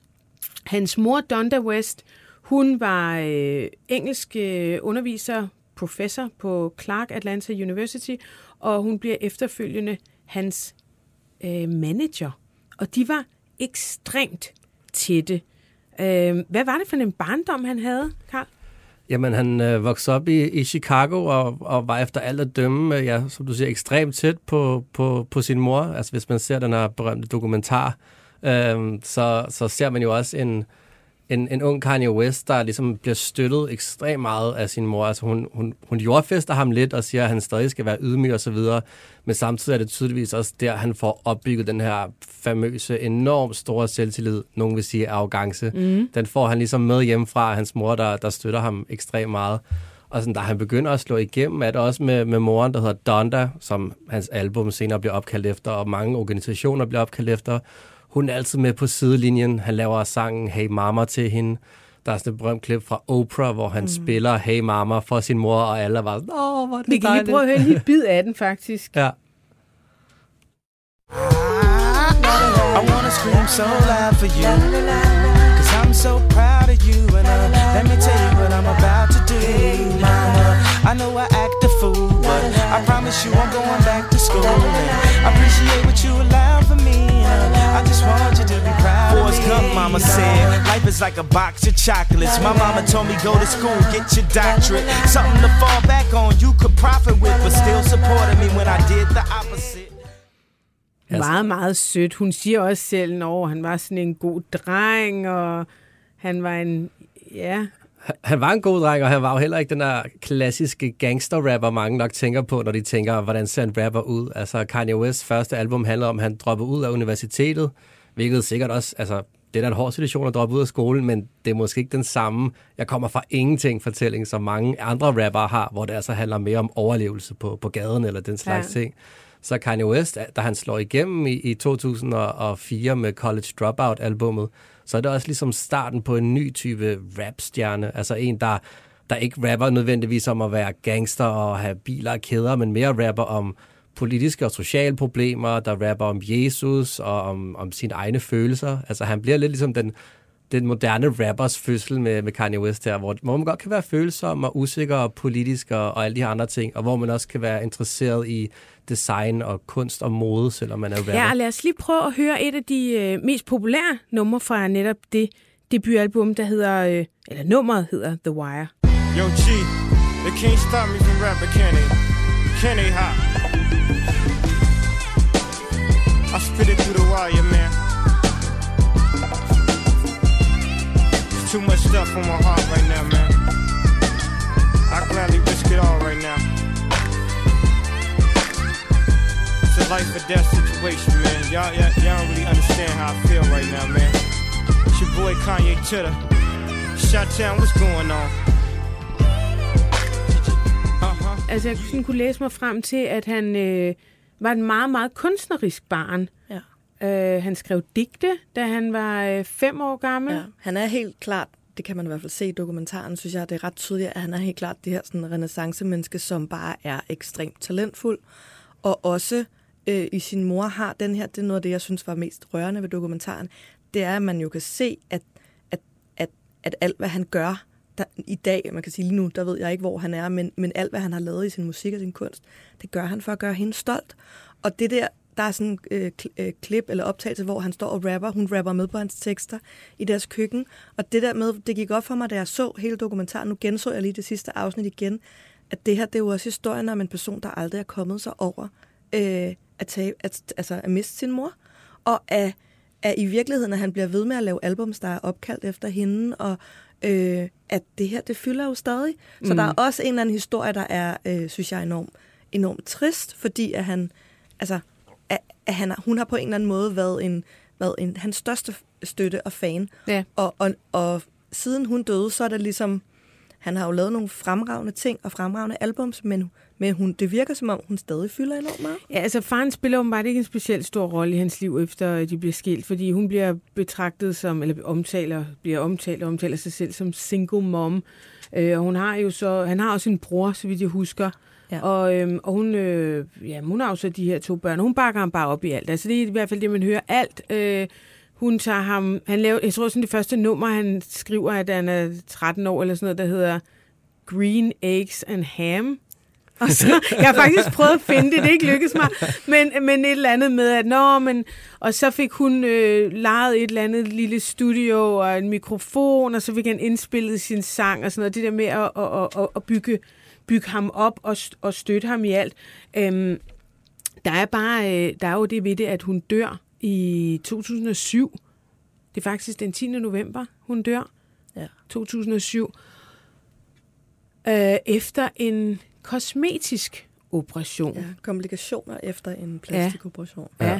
[SPEAKER 2] Hans mor, Donda West, hun var øh, engelsk øh, underviser, professor på Clark Atlanta University, og hun bliver efterfølgende hans øh, manager. Og de var ekstremt tætte. Øh, hvad var det for en barndom, han havde, Karl?
[SPEAKER 4] Jamen, han øh, voksede op i, i Chicago og, og var efter alt at dømme, øh, ja, som du siger, ekstremt tæt på, på, på sin mor. Altså, hvis man ser den her berømte dokumentar, øh, så, så ser man jo også en, en, en ung Kanye West, der ligesom bliver støttet ekstremt meget af sin mor. Altså, hun, hun, hun jordfester ham lidt og siger, at han stadig skal være ydmyg og så videre. Men samtidig er det tydeligvis også der, han får opbygget den her famøse, enormt store selvtillid, nogen vil sige arrogance. Mm. Den får han ligesom med hjemmefra af hans mor, der, der støtter ham ekstremt meget. Og sådan, da han begynder at slå igennem, er det også med, med moren, der hedder Donda, som hans album senere bliver opkaldt efter, og mange organisationer bliver opkaldt efter. Hun er altid med på sidelinjen. Han laver sangen Hey Mama til hende. Der er sådan et berømt klip fra Oprah, hvor han mm. spiller Hey Mama for sin mor, og alle var sådan, åh, hvor er det
[SPEAKER 2] Vi kan lige
[SPEAKER 4] dejligt."
[SPEAKER 2] prøve at høre en lille bid af den, faktisk.
[SPEAKER 4] Ja.
[SPEAKER 7] I wanna scream so loud for you. Cause I'm so proud of you. And uh, let me tell you what I'm about to do. Mama, I know I act a fool, but I promise you I'm going back to school. And I appreciate what you allow I just want you to be proud
[SPEAKER 6] Forrest. Gump, mama said, life is like a box of chocolates. My mama told me go to school, get your doctorate. Something to fall back on, you could profit with, but still supported me when I did the opposite.
[SPEAKER 2] Meget, meget sødt. Hun siger også selv, at han var sådan en god dreng, og han var en... Ja,
[SPEAKER 4] han var en god dreng, og han var jo heller ikke den der klassiske gangster-rapper, mange nok tænker på, når de tænker, hvordan ser en rapper ud. Altså Kanye West's første album handler om, at han droppede ud af universitetet, hvilket sikkert også, altså det er da en hård situation at droppe ud af skolen, men det er måske ikke den samme, jeg kommer fra ingenting fortælling, som mange andre rappere har, hvor det altså handler mere om overlevelse på, på gaden eller den slags ja. ting. Så Kanye West, da han slår igennem i, i 2004 med College Dropout-albummet, så er det også ligesom starten på en ny type rapstjerne. Altså en, der, der ikke rapper nødvendigvis om at være gangster og have biler og kæder, men mere rapper om politiske og sociale problemer, der rapper om Jesus og om, om sine egne følelser. Altså han bliver lidt ligesom den, den moderne rappers fødsel med, med Kanye West her, hvor, hvor man godt kan være følsom og usikker og politisk og, og alle de her andre ting, og hvor man også kan være interesseret i design og kunst og mode, selvom man er rapper.
[SPEAKER 2] Ja, lad os lige prøve at høre et af de øh, mest populære numre fra netop det debutalbum, der hedder, øh, eller nummeret hedder The Wire.
[SPEAKER 8] Yo, G, they can't stop me from rapping, can they? Can they hop? I spit it through the wire, man. Too much stuff on my heart right now, man. I gladly risk it all right now. It's a life or death situation, man. Y'all, y'all, y'all don't really understand how I feel right now, man. It's your boy Kanye Chitter. Shot Town, what's going on? Uh-huh.
[SPEAKER 2] Altså, jeg sådan kunne læse mig frem til, at han øh, var et meget, meget kunstnerisk barn.
[SPEAKER 3] Ja.
[SPEAKER 2] Øh, han skrev digte, da han var øh, fem år gammel.
[SPEAKER 3] Ja, han er helt klart, det kan man i hvert fald se i dokumentaren, synes jeg, det er ret tydeligt, at han er helt klart det her sådan renaissance-menneske, som bare er ekstremt talentfuld, og også øh, i sin mor har den her, det er noget af det, jeg synes var mest rørende ved dokumentaren, det er, at man jo kan se, at, at, at, at alt, hvad han gør der, i dag, man kan sige lige nu, der ved jeg ikke, hvor han er, men, men alt, hvad han har lavet i sin musik og sin kunst, det gør han for at gøre hende stolt. Og det der, der er sådan øh, øh, klip eller optagelse, hvor han står og rapper. Hun rapper med på hans tekster i deres køkken. Og det der med, det gik op for mig, da jeg så hele dokumentaren. Nu genså jeg lige det sidste afsnit igen. At det her, det er jo også historien om en person, der aldrig er kommet sig over øh, at, tage, at, altså, at miste sin mor. Og at, at i virkeligheden, at han bliver ved med at lave albums, der er opkaldt efter hende. Og øh, at det her, det fylder jo stadig. Så
[SPEAKER 2] Mm.
[SPEAKER 3] der er også en eller anden historie, der er, øh, synes jeg, enormt, enormt trist, fordi at han, altså, at, at han, hun har på en eller anden måde været en, været en, hans største støtte og fan.
[SPEAKER 2] Ja.
[SPEAKER 3] Og, og, og siden hun døde, så er det ligesom, han har jo lavet nogle fremragende ting og fremragende albums, men, men hun, det virker som om, hun stadig fylder enormt meget.
[SPEAKER 2] Ja, altså faren spiller åbenbart ikke en specielt stor rolle i hans liv, efter at de bliver skilt, fordi hun bliver betragtet som, eller omtaler, bliver omtalt og omtaler sig selv som single mom. Øh, og hun har jo så, han har også en bror, så vidt jeg husker.
[SPEAKER 3] Ja.
[SPEAKER 2] Og, øhm, og hun, øh, ja, hun har jo så de her to børn, hun bakker ham bare op i alt. Altså det er i hvert fald det, man hører alt. Øh, hun tager ham, han laver, jeg tror sådan det første nummer, han skriver, at han er 13 år eller sådan noget, der hedder Green Eggs and Ham. Og så, jeg har faktisk prøvet at finde det, det er ikke lykkedes mig, men, men et eller andet med, at nå, men, og så fik hun øh, lejet et eller andet lille studio og en mikrofon, og så fik han indspillet sin sang og sådan noget, det der med at, at, at, at bygge, bygge ham op og, og støtte ham i alt. Øhm, der er bare, øh, der er jo det ved det, at hun dør i 2007. Det er faktisk den 10. november, hun dør.
[SPEAKER 3] Ja.
[SPEAKER 2] 2007. Øh, efter en kosmetisk operation.
[SPEAKER 3] Ja, komplikationer efter en plastikoperation.
[SPEAKER 2] Ja.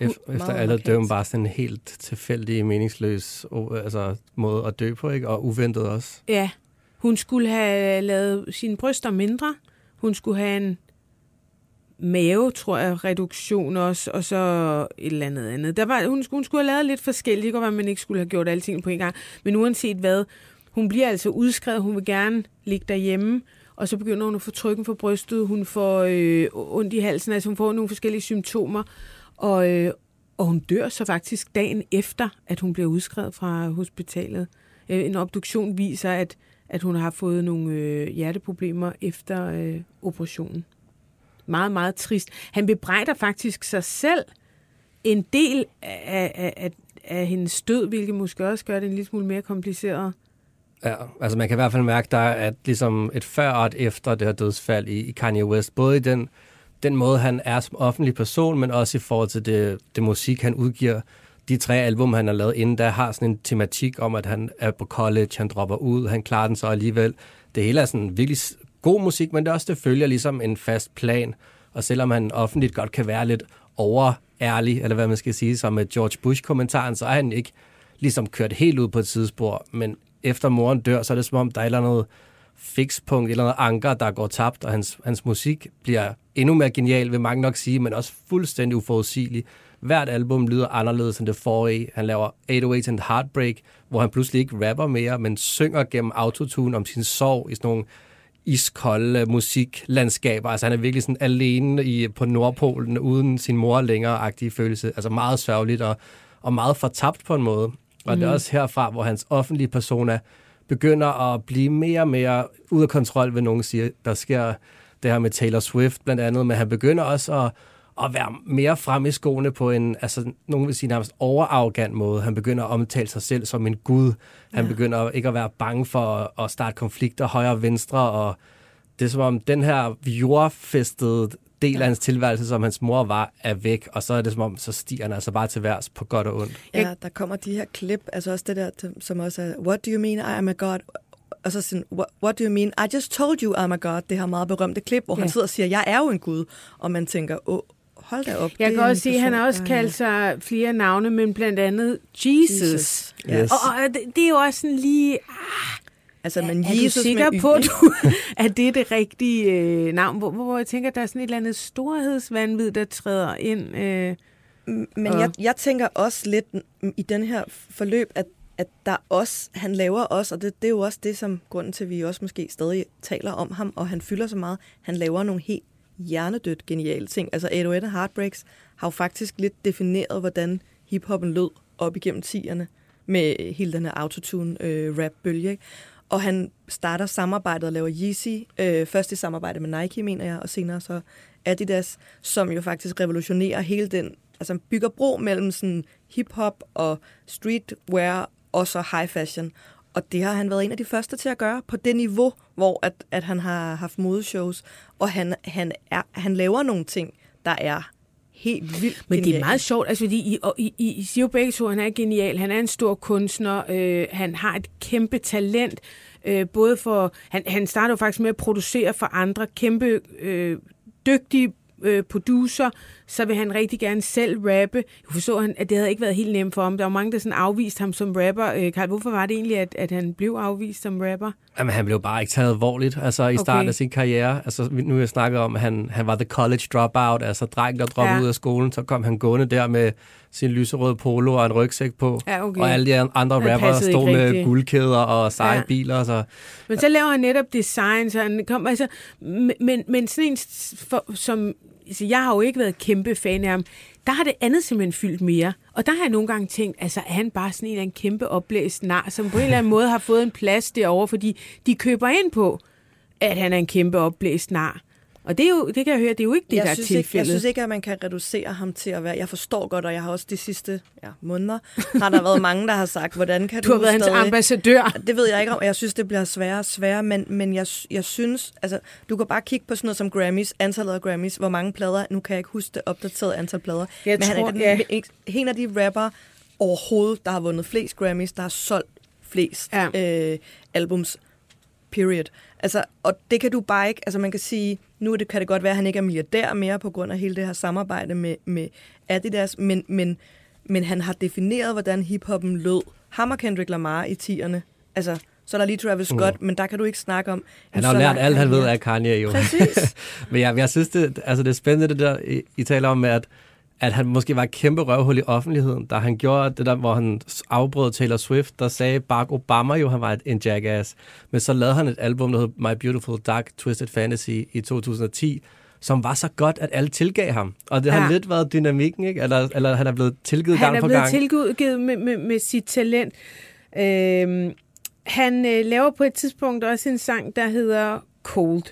[SPEAKER 4] Efter, efter
[SPEAKER 3] meget
[SPEAKER 4] alle døden bare sådan en helt tilfældig, meningsløs altså, måde at dø på, ikke? Og uventet også.
[SPEAKER 2] Ja, hun skulle have lavet sine bryster mindre. Hun skulle have en mave, tror jeg, reduktion også, og så et eller andet andet. Der var, hun, skulle- hun skulle have lavet lidt forskelligt. Det kan være, at man ikke skulle have gjort alting på en gang. Men uanset hvad, hun bliver altså udskrevet. Hun vil gerne ligge derhjemme, og så begynder hun at få trykken for brystet. Hun får øh, ondt i halsen, altså hun får nogle forskellige symptomer. Og, øh, og hun dør så faktisk dagen efter, at hun bliver udskrevet fra hospitalet. Øh, en obduktion viser, at, at hun har fået nogle øh, hjerteproblemer efter øh, operationen. Meget, meget trist. Han bebrejder faktisk sig selv en del af, af, af, af hendes død, hvilket måske også gør det en lille smule mere kompliceret.
[SPEAKER 4] Ja, altså man kan i hvert fald mærke, der er at ligesom et før og et efter det her dødsfald i, i Kanye West. Både i den, den måde, han er som offentlig person, men også i forhold til det, det musik, han udgiver de tre album, han har lavet inden da, har sådan en tematik om, at han er på college, han dropper ud, han klarer den så alligevel. Det hele er sådan virkelig god musik, men det er også, det følger ligesom en fast plan. Og selvom han offentligt godt kan være lidt overærlig, eller hvad man skal sige, som med George Bush-kommentaren, så er han ikke ligesom kørt helt ud på et sidespor. Men efter moren dør, så er det som om, der er et eller andet fikspunkt, et eller andet anker, der går tabt, og hans, hans musik bliver endnu mere genial, vil mange nok sige, men også fuldstændig uforudsigelig. Hvert album lyder anderledes end det forrige. Han laver 808 and Heartbreak, hvor han pludselig ikke rapper mere, men synger gennem autotune om sin sorg i sådan nogle iskolde musiklandskaber. Altså han er virkelig sådan alene i, på Nordpolen, uden sin mor længere-agtige følelse. Altså meget sørgeligt og, og meget fortabt på en måde. Og mm. det er også herfra, hvor hans offentlige persona begynder at blive mere og mere ud af kontrol, vil nogen siger. Der sker det her med Taylor Swift blandt andet, men han begynder også at, at være mere frem i skoene på en, altså nogen vil sige nærmest overarrogant måde. Han begynder at omtale sig selv som en gud. Han ja. begynder ikke at være bange for at, at starte konflikter højre og venstre, og det er som om den her jordfæstede del af hans tilværelse, som hans mor var, er væk, og så er det som om, så stiger han altså bare til værs på godt og ondt.
[SPEAKER 3] Ja, der kommer de her klip, altså også det der, som også er, what do you mean I am a god? Og så sådan, what, do you mean? I just told you I'm a god. Det her meget berømte klip, hvor ja. han sidder og siger, jeg er jo en gud. Og man tænker, åh, hold da op.
[SPEAKER 2] Jeg kan
[SPEAKER 3] er
[SPEAKER 2] også sige, at han har også kaldt sig flere navne, men blandt andet Jesus.
[SPEAKER 3] Jesus.
[SPEAKER 4] Yes.
[SPEAKER 2] Og, og det, det er jo også sådan lige...
[SPEAKER 3] Altså, men
[SPEAKER 2] er
[SPEAKER 3] Jesus
[SPEAKER 2] du sikker
[SPEAKER 3] med
[SPEAKER 2] på, du, at det er det rigtige øh, navn? Hvor, hvor jeg tænker, der er sådan et eller andet storhedsvandvid, der træder ind. Øh.
[SPEAKER 3] Men
[SPEAKER 2] Og-
[SPEAKER 3] jeg, jeg tænker også lidt i den her forløb, at, at der også, han laver også, og det, det er jo også det, som grunden til, at vi også måske stadig taler om ham, og han fylder så meget, han laver nogle helt hjernedødt geniale ting. Altså 808 Heartbreaks har jo faktisk lidt defineret, hvordan hiphoppen lød op igennem 10'erne med hele den her autotune-rap-bølge. Øh, ikke? Og han starter samarbejdet og laver Yeezy, øh, først i samarbejde med Nike, mener jeg, og senere så Adidas, som jo faktisk revolutionerer hele den, altså bygger bro mellem sådan hip-hop og streetwear og så high fashion. Og det har han været en af de første til at gøre på det niveau, hvor at, at han har haft modeshows, og han, han, er, han laver nogle ting, der er helt vildt
[SPEAKER 2] Men det er meget sjovt, altså fordi I, I, I, I siger jo begge to, at han er genial, han er en stor kunstner, øh, han har et kæmpe talent, øh, både for, han, han starter jo faktisk med at producere for andre, kæmpe øh, dygtige øh, producer, så vil han rigtig gerne selv rappe. Jeg forstår, han, at det havde ikke været helt nemt for ham. Der var mange, der sådan afviste ham som rapper. Øh, Karl, hvorfor var det egentlig, at, at han blev afvist som rapper?
[SPEAKER 4] Jamen, han blev bare ikke taget alvorligt altså, i starten
[SPEAKER 2] Okay.
[SPEAKER 4] af sin karriere. Altså, nu har jeg snakket om, at han, han var the college dropout, altså dreng, der droppede
[SPEAKER 2] Ja.
[SPEAKER 4] ud af skolen. Så kom han gående der med sin lyserøde polo og en rygsæk på.
[SPEAKER 2] Ja, okay.
[SPEAKER 4] Og alle de andre rappere stod med
[SPEAKER 2] rigtig.
[SPEAKER 4] guldkæder og seje
[SPEAKER 2] Ja.
[SPEAKER 4] biler. Så
[SPEAKER 2] Men så laver han netop design, så han kom, altså, men, men, sådan en, for, som, altså, jeg har jo ikke været kæmpe fan af ham, der har det andet simpelthen fyldt mere. Og der har jeg nogle gange tænkt, altså er han bare sådan en eller anden kæmpe oplæst nar, som på en eller anden måde har fået en plads derovre, fordi de køber ind på, at han er en kæmpe oplæst nar. Og det, er jo, det kan jeg høre, det er jo ikke det,
[SPEAKER 3] jeg
[SPEAKER 2] der er
[SPEAKER 3] synes ikke, jeg
[SPEAKER 2] tilfældet.
[SPEAKER 3] synes ikke, at man kan reducere ham til at være... Jeg forstår godt, og jeg har også de sidste ja, måneder, har der været mange, der har sagt, hvordan kan du,
[SPEAKER 2] du har været hans
[SPEAKER 3] stadig...
[SPEAKER 2] ambassadør.
[SPEAKER 3] Det ved jeg ikke om, og jeg synes, det bliver sværere og sværere, men, men jeg, jeg synes, altså, du kan bare kigge på sådan noget som Grammys, antallet af Grammys, hvor mange plader, nu kan jeg ikke huske det opdaterede antal plader,
[SPEAKER 2] Jeg
[SPEAKER 3] men han
[SPEAKER 2] tror,
[SPEAKER 3] er den,
[SPEAKER 2] ja.
[SPEAKER 3] en, en af de rapper overhovedet, der har vundet flest Grammys, der har solgt flest ja. øh, albums, period. Altså, og det kan du bare ikke, altså man kan sige, nu det, kan det godt være, at han ikke er milliardær mere på grund af hele det her samarbejde med, med Adidas, men, men, men han har defineret, hvordan hiphoppen lød. Ham og Kendrick Lamar i 10'erne. Altså, så er der lige Travis Scott, mm. men der kan du ikke snakke om...
[SPEAKER 4] han har lært alt, han ved af Kanye jo.
[SPEAKER 3] Præcis.
[SPEAKER 4] Men jeg, jeg synes, det, altså det er spændende, det der, I, I taler om, at, at han måske var et kæmpe røvhul i offentligheden, da han gjorde det der, hvor han afbrød Taylor Swift, der sagde Barack Obama jo, han var et, en jackass. Men så lavede han et album, der hed My Beautiful Dark Twisted Fantasy i 2010, som var så godt, at alle tilgav ham. Og det har
[SPEAKER 2] Ja.
[SPEAKER 4] lidt været dynamikken, ikke? Eller, eller han er blevet tilgivet
[SPEAKER 2] Han
[SPEAKER 4] gang
[SPEAKER 2] er
[SPEAKER 4] på
[SPEAKER 2] blevet
[SPEAKER 4] gang.
[SPEAKER 2] tilgivet med, med, med sit talent. Øhm, han øh, laver på et tidspunkt også en sang, der hedder Cold.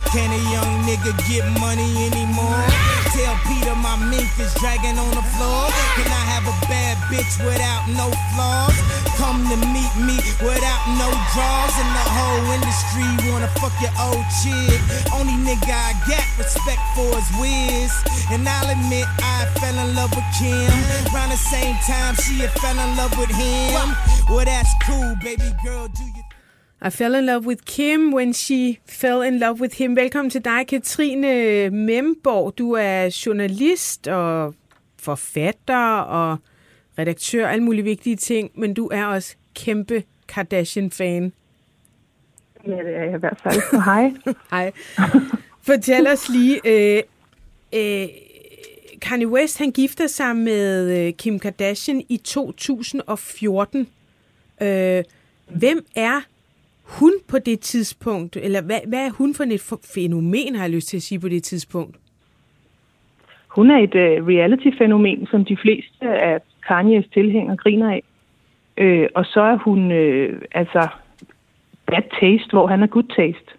[SPEAKER 6] Can a young nigga get money anymore? Tell Peter my mink is dragging on the floor. Can I have a bad bitch without no flaws? Come to meet me without no
[SPEAKER 7] draws in the whole industry. Wanna fuck your old chick. Only nigga I got respect for is Wiz. And I'll admit I fell in love with Kim. Around the same time she had fell in love with him. Well, that's cool, baby girl. Do you
[SPEAKER 2] I fell in love with Kim when she fell in love with him. Velkommen til dig, Katrine Memborg. Du er journalist og forfatter og redaktør, alle mulige vigtige ting, men du er også kæmpe Kardashian-fan.
[SPEAKER 9] Ja, det er jeg i hvert fald. Så hej.
[SPEAKER 2] Hej. Fortæl os lige, øh, øh, Kanye West han gifter sig med øh, Kim Kardashian i 2014. Øh, hvem er hun på det tidspunkt? Eller hvad, hvad er hun for et fænomen, har jeg lyst til at sige på det tidspunkt?
[SPEAKER 9] Hun er et uh, reality-fænomen, som de fleste af Kanye's tilhængere griner af. Øh, og så er hun øh, altså bad taste, hvor han er good taste.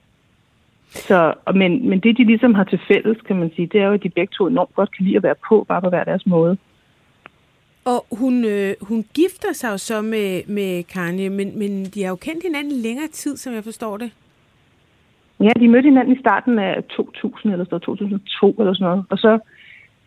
[SPEAKER 9] Så, men, men det, de ligesom har til fælles, kan man sige, det er jo, at de begge to enormt godt kan lide at være på, bare på hver deres måde.
[SPEAKER 2] Og hun, øh, hun gifter sig jo så med, med Kanye, men, men de har jo kendt hinanden længere tid, som jeg forstår det.
[SPEAKER 9] Ja, de mødte hinanden i starten af 2000 eller så 2002 eller sådan noget. Og så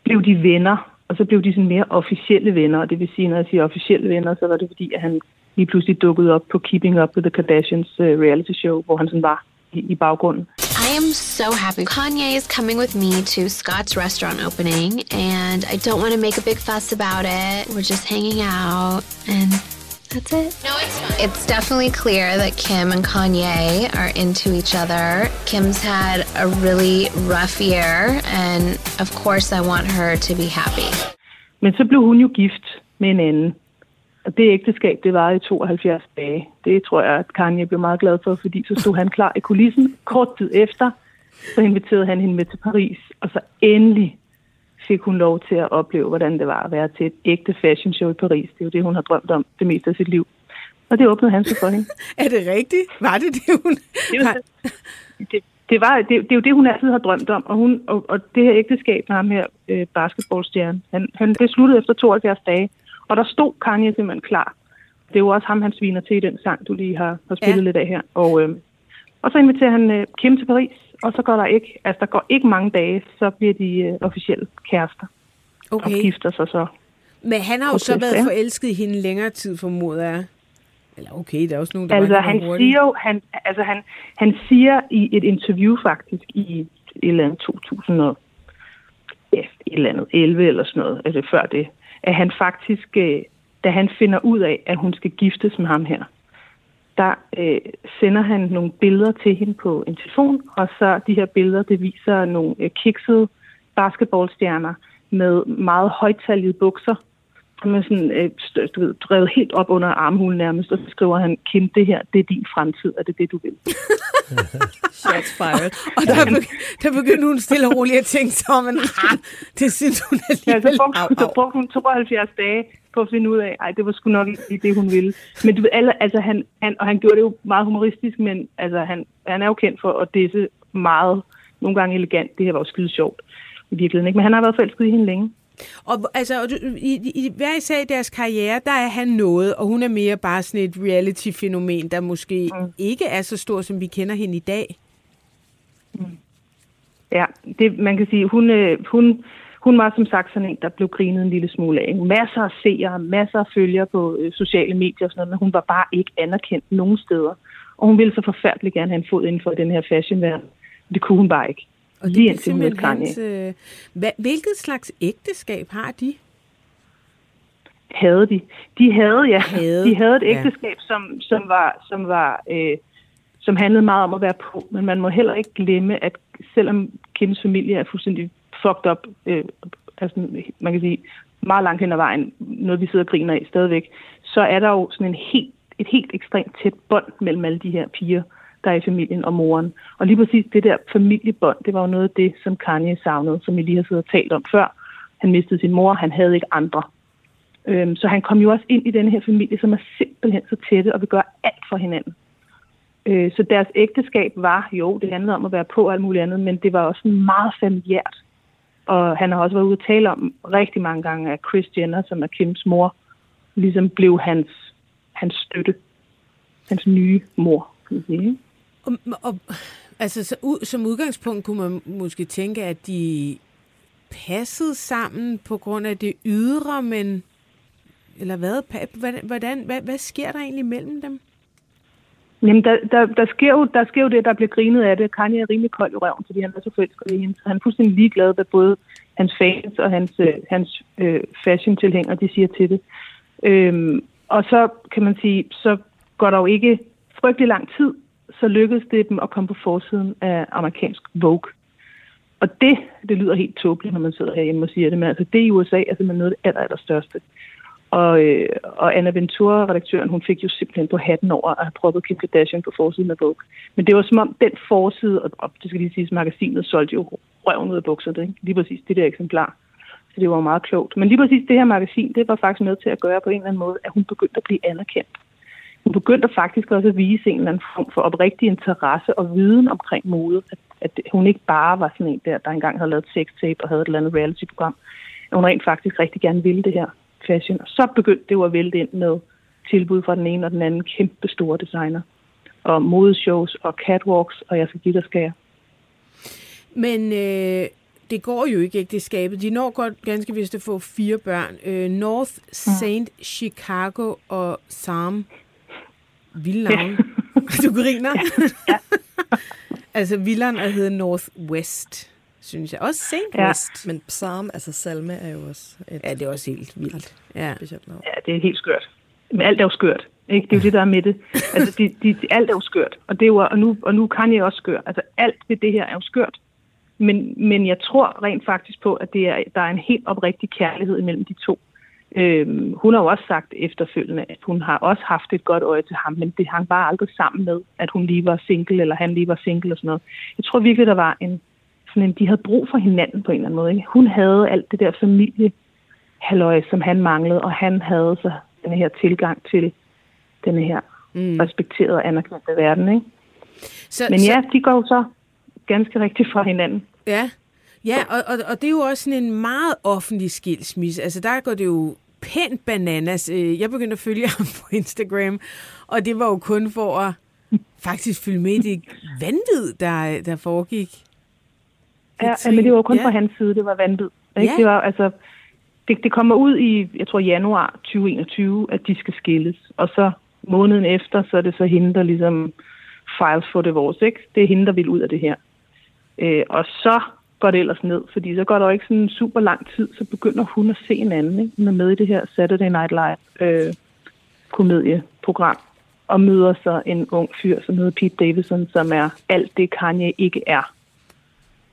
[SPEAKER 9] blev de venner, og så blev de sådan mere officielle venner. Og det vil sige, når jeg siger officielle venner, så var det fordi, at han lige pludselig dukkede op på Keeping Up with the Kardashians uh, reality show, hvor han sådan var i, i baggrunden.
[SPEAKER 10] I am so happy. Kanye is coming with me to Scott's restaurant opening, and I don't want to make a big fuss about it. We're just hanging out, and that's it. No, it's fine. It's definitely clear that Kim and Kanye are into each other. Kim's had a really rough year, and of course, I want her to be happy.
[SPEAKER 9] Men så blev hun jo gift med en anden. Og det ægteskab, det var i 72 dage. Det tror jeg, at Kanye blev meget glad for, fordi så stod han klar i kulissen. Kort tid efter, så inviterede han hende med til Paris, og så endelig fik hun lov til at opleve, hvordan det var at være til et ægte fashion show i Paris. Det er jo det, hun har drømt om det meste af sit liv. Og det åbnede han så for hende.
[SPEAKER 2] er det rigtigt? Var det det, hun...
[SPEAKER 9] Det, var, det, det, var, det, det er jo det, hun altid har drømt om. Og, hun, og, og det her ægteskab med ham her, øh, basketballstjerne, han, han, det sluttede efter 72 dage. Og der stod Kanye simpelthen klar. Det er jo også ham, han sviner til i den sang, du lige har, har spillet ja. lidt af her. Og, øh, og så inviterer han øh, Kim til Paris, og så går der ikke, altså der går ikke mange dage, så bliver de øh, officielle kærester.
[SPEAKER 2] Okay.
[SPEAKER 9] Og gifter sig så.
[SPEAKER 2] Men han har jo så været forelsket i hende længere tid, formoder jeg. Eller okay, der er også nogen, der
[SPEAKER 9] altså, han siger jo, han, altså han, han siger i et interview faktisk i et eller andet 2000 og, ja, et eller andet 11 eller sådan noget, altså før det, at han faktisk, øh, da han finder ud af, at hun skal giftes med ham her, der øh, sender han nogle billeder til hende på en telefon, og så de her billeder, det viser nogle øh, kiksede basketballstjerner med meget højtallige bukser, som er sådan, øh, du ved, drevet helt op under armhulen nærmest, og så skriver han, Kim, det her, det er din fremtid, er det det, du vil?
[SPEAKER 3] Shots fired.
[SPEAKER 2] og der, begy- der begyndte hun stille og roligt at tænke sig om, men ah, det synes hun alligevel.
[SPEAKER 9] Ja, så brugte, hun, så brugte hun 72 dage på at finde ud af, ej, det var sgu nok ikke det, hun ville. Men du ved, alle, altså, han, han, og han gjorde det jo meget humoristisk, men altså, han, han er jo kendt for at disse meget, nogle gange elegant. Det her var jo skide sjovt i virkeligheden, ikke? Men han har været forelsket i hende længe.
[SPEAKER 2] Og altså, i, i, hver især i deres karriere, der er han noget, og hun er mere bare sådan et reality-fænomen, der måske mm. ikke er så stor, som vi kender hende i dag.
[SPEAKER 9] Mm. Ja, det, man kan sige, hun, øh, hun, hun var som sagt sådan en, der blev grinet en lille smule af. Masser af seere, masser af følgere på øh, sociale medier og sådan noget, men hun var bare ikke anerkendt nogen steder. Og hun ville så forfærdeligt gerne have en fod inden for den her fashionverden. Det kunne hun bare ikke.
[SPEAKER 2] Og det er simpelthen hans, øh, hvilket slags ægteskab har de?
[SPEAKER 9] Havde de. De havde, ja.
[SPEAKER 2] Havde.
[SPEAKER 9] De havde et ægteskab, ja. som, som var, som var øh, som handlede meget om at være på, men man må heller ikke glemme, at selvom Kims familie er fuldstændig fucked up, øh, altså man kan sige meget langt hen ad vejen, noget vi sidder og griner af stadigvæk, så er der jo sådan en helt, et helt ekstremt tæt bånd mellem alle de her piger, der er i familien og moren. Og lige præcis det der familiebånd, det var jo noget af det, som Kanye savnede, som vi lige har siddet og talt om før. Han mistede sin mor, han havde ikke andre. Øhm, så han kom jo også ind i denne her familie, som er simpelthen så tætte og vil gøre alt for hinanden. Øh, så deres ægteskab var, jo, det handlede om at være på og alt muligt andet, men det var også meget familiært. Og han har også været ude at tale om rigtig mange gange, at Chris Jenner, som er Kims mor, ligesom blev hans, hans støtte. hans nye mor, kan man sige.
[SPEAKER 2] Og, og, altså, så, u, som udgangspunkt kunne man måske tænke, at de passede sammen på grund af det ydre, men eller hvad? Hvordan, hvordan, hvad, hvad sker der egentlig mellem dem?
[SPEAKER 9] Jamen, der, der, der, sker jo, der sker jo det, der bliver grinet af det. Kanye er rimelig kold i røven, fordi han er så forelsket i hende. Så han er fuldstændig ligeglad, hvad både hans fans og hans, øh, hans øh, fashion-tilhængere, de siger til det. Øhm, og så kan man sige, så går der jo ikke frygtelig lang tid, så lykkedes det dem at komme på forsiden af amerikansk Vogue. Og det, det lyder helt tåbeligt, når man sidder herhjemme og siger det, men altså det i USA er simpelthen noget af det aller, allerstørste. Og, øh, og Anna Ventura, redaktøren, hun fik jo simpelthen på hatten over at have proppet Kim Kardashian på forsiden af Vogue. Men det var som om den forside, og det skal lige sige, magasinet solgte jo røven ud af bukserne, ikke? lige præcis det der eksemplar. Så det var meget klogt. Men lige præcis det her magasin, det var faktisk med til at gøre på en eller anden måde, at hun begyndte at blive anerkendt. Hun begyndte faktisk også at vise en eller anden form for oprigtig interesse og viden omkring mode. At, at hun ikke bare var sådan en der, der engang havde lavet sextape og havde et eller andet reality-program. Hun rent faktisk rigtig gerne ville det her fashion. Og så begyndte det jo at vælte ind med tilbud fra den ene og den anden kæmpe store designer. Og modeshows og catwalks, og jeg skal give dig skære.
[SPEAKER 2] Men øh, det går jo ikke ægteskabet. De når godt ganske vist at få fire børn. Øh, North, Saint, mm. Chicago og Sam. Vilde navn. Ja. du griner? Ja. ja. altså, vilderen er hedder Northwest synes jeg. Også Saint ja. West.
[SPEAKER 3] Men psalm, altså salme, er jo også et...
[SPEAKER 2] Ja, det er også helt vildt. Ja,
[SPEAKER 9] ja det er helt skørt. Men alt er jo skørt. Ikke? Det er jo det, der er med det. Altså, de, de, de, alt er jo skørt. Og, det er jo, og, nu, og nu kan jeg også skør. Altså, alt ved det her er jo skørt. Men, men jeg tror rent faktisk på, at det er, der er en helt oprigtig kærlighed imellem de to. Øhm, hun har jo også sagt efterfølgende, at hun har også haft et godt øje til ham, men det hang bare aldrig sammen med, at hun lige var single, eller han lige var single og sådan noget. Jeg tror virkelig, der var en, sådan en, de havde brug for hinanden på en eller anden måde. Ikke? Hun havde alt det der familie halløj, som han manglede, og han havde så den her tilgang til den her mm. respekterede og anerkendte verden. Ikke? Så, Men ja, så... de går så ganske rigtigt fra hinanden.
[SPEAKER 2] Ja, ja og, og, og det er jo også sådan en meget offentlig skilsmisse. Altså der går det jo pænt bananas. Øh, jeg begyndte at følge ham på Instagram, og det var jo kun for at faktisk følge med i det vanvid, der, der foregik.
[SPEAKER 9] Ja, ja, men det var kun ja. fra hans side, det var vanvid. Ikke? Ja. Det var altså, det, det kommer ud i, jeg tror januar 2021, at de skal skilles. Og så måneden efter, så er det så hende, der ligesom files for divorce, ikke? Det er hende, der vil ud af det her. Øh, og så går det ellers ned, fordi så går der jo ikke sådan super lang tid, så begynder hun at se en anden, ikke? Hun er med i det her Saturday Night Live øh, komedieprogram, og møder så en ung fyr, som hedder Pete Davidson, som er alt det, Kanye ikke er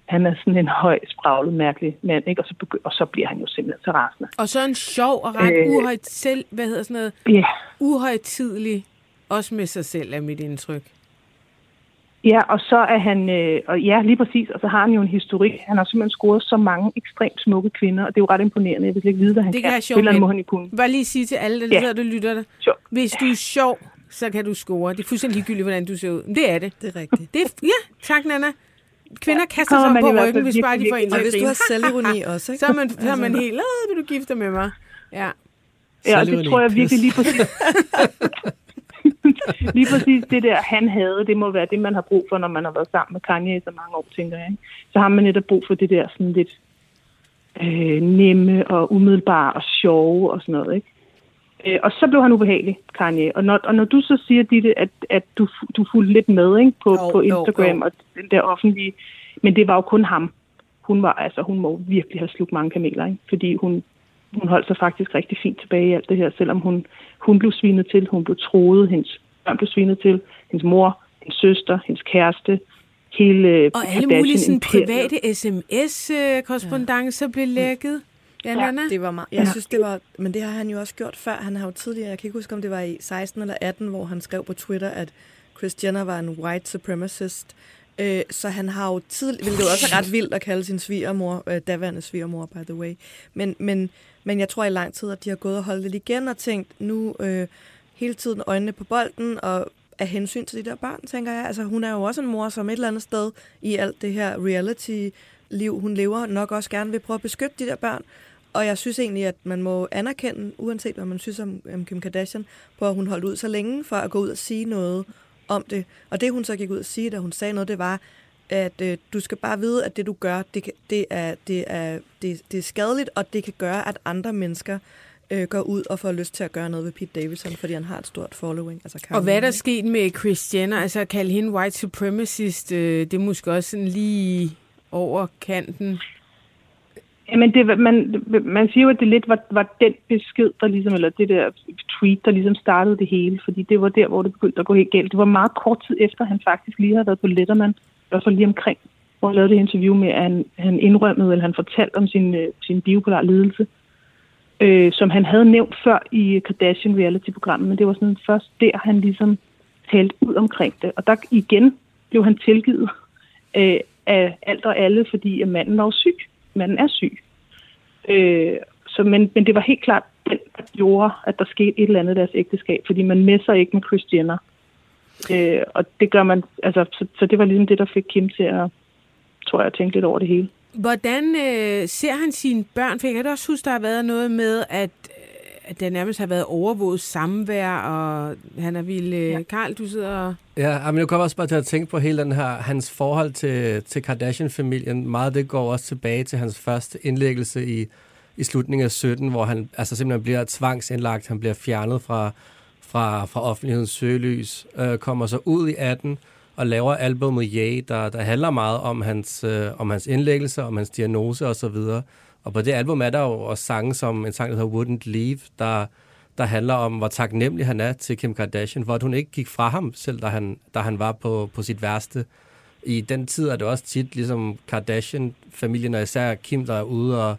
[SPEAKER 9] han er sådan en høj, spraglet, mærkelig mand, ikke? Og, så begy- og så bliver han jo simpelthen så rasende.
[SPEAKER 2] Og så en sjov og ret øh, uhøjt selv, hvad hedder sådan noget, yeah. uhøjtidlig, også med sig selv, er mit indtryk.
[SPEAKER 9] Ja, og så er han, øh, og ja, lige præcis, og så har han jo en historik. Han har simpelthen scoret så mange ekstremt smukke kvinder, og det er jo ret imponerende. Jeg vil ikke vide, hvad han
[SPEAKER 2] det
[SPEAKER 9] kan.
[SPEAKER 2] Det kan jeg må han kunne. Bare lige sige til alle, der ja. sidder og lytter. Sure. Hvis du er sjov, så kan du score. Det er fuldstændig ligegyldigt, hvordan du ser ud. Men det er det.
[SPEAKER 3] Det er rigtigt.
[SPEAKER 2] Det er, ja, tak Nana. Kvinder ja, kaster sig på ryggen, hvis bare de får en
[SPEAKER 3] til. Og hvis du har selvironi også, ikke?
[SPEAKER 2] Så er man, så er man helt, vil du gifte med mig? Ja.
[SPEAKER 9] Ja, det tror jeg virkelig lige præcis. lige præcis det der, han havde, det må være det, man har brug for, når man har været sammen med Kanye i så mange år, tænker jeg. Ikke? Så har man netop brug for det der sådan lidt øh, nemme og umiddelbare og sjove og sådan noget, ikke? Øh, og så blev han ubehagelig, Kanye. Og når, og når du så siger, Ditte, at, at du, du fulgte lidt med ikke, på, oh, på Instagram oh, oh. og den der offentlige... Men det var jo kun ham. Hun var altså, hun må virkelig have slugt mange kameler, ikke? fordi hun, hun holdt sig faktisk rigtig fint tilbage i alt det her, selvom hun, hun blev svinet til, hun blev troet, hendes børn blev svinet til, hendes mor, hendes søster, hendes kæreste, hele
[SPEAKER 2] Og alle mulige sådan, private sms-korrespondencer ja. blev lækket. Ja,
[SPEAKER 3] ja, det var meget. Jeg ja. synes, det var... Men det har han jo også gjort før. Han har jo tidligere... Jeg kan ikke huske, om det var i 16 eller 18, hvor han skrev på Twitter, at Chris Jenner var en white supremacist. Øh, så han har jo tidligere... Hvilket også er ret vildt at kalde sin svigermor, øh, daværende svigermor, by the way. Men, men, men jeg tror i lang tid, at de har gået og holdt lidt igen og tænkt, nu øh, hele tiden øjnene på bolden, og af hensyn til de der børn, tænker jeg. Altså, hun er jo også en mor, som et eller andet sted i alt det her reality-liv, hun lever, nok også gerne vil prøve at beskytte de der børn. og jeg synes egentlig, at man må anerkende, uanset hvad man synes om, om Kim Kardashian, på at hun holdt ud så længe for at gå ud og sige noget om det. Og det hun så gik ud og sige, da hun sagde noget, det var, at øh, du skal bare vide, at det du gør, det, kan, det, er, det, er, det, det er skadeligt, og det kan gøre, at andre mennesker øh, går ud og får lyst til at gøre noget ved Pete Davidson, fordi han har et stort following. Altså
[SPEAKER 2] og hvad er der sket med Jenner? Altså at kalde hende white supremacist, øh, det er måske også sådan lige over kanten.
[SPEAKER 9] Jamen, det, man, man siger jo, at det lidt var, var den besked, der ligesom, eller det der tweet, der ligesom startede det hele, fordi det var der, hvor det begyndte at gå helt galt. Det var meget kort tid efter, han faktisk lige havde været på Letterman, hvert fald lige omkring, hvor han lavede det interview med, at han, han indrømmede, eller han fortalte om sin, øh, sin bipolar lidelse, øh, som han havde nævnt før i Kardashian reality-programmet, men det var sådan først der, han ligesom talte ud omkring det. Og der igen blev han tilgivet øh, af alt og alle, fordi at manden var syg. Manden er syg. Øh, så, men, men det var helt klart den, der gjorde, at der skete et eller andet i deres ægteskab, fordi man messer ikke med Chris Jenner. Øh, og det gør man, altså, så, så det var ligesom det, der fik Kim til at, tror jeg, tænke lidt over det hele.
[SPEAKER 2] Hvordan øh, ser han sine børn? For jeg kan da også huske, der har været noget med, at, at der nærmest har været overvåget samvær, og han er vild... Øh, ja. Karl, du sidder og...
[SPEAKER 4] Ja, men jeg kommer også bare til at tænke på hele den her, hans forhold til, til Kardashian-familien. Meget det går også tilbage til hans første indlæggelse i, i slutningen af 17, hvor han altså simpelthen bliver tvangsindlagt, han bliver fjernet fra, fra, fra offentlighedens søgelys, øh, kommer så ud i 18, og laver albumet Yay, der, der handler meget om hans, øh, om hans indlæggelse, om hans diagnose osv. Og, og på det album er der jo også sange som en sang, der hedder Wouldn't Leave, der, der handler om, hvor taknemmelig han er til Kim Kardashian, hvor hun ikke gik fra ham, selv da han, da han var på, på sit værste. I den tid er det også tit ligesom Kardashian-familien, og især Kim, der er ude og,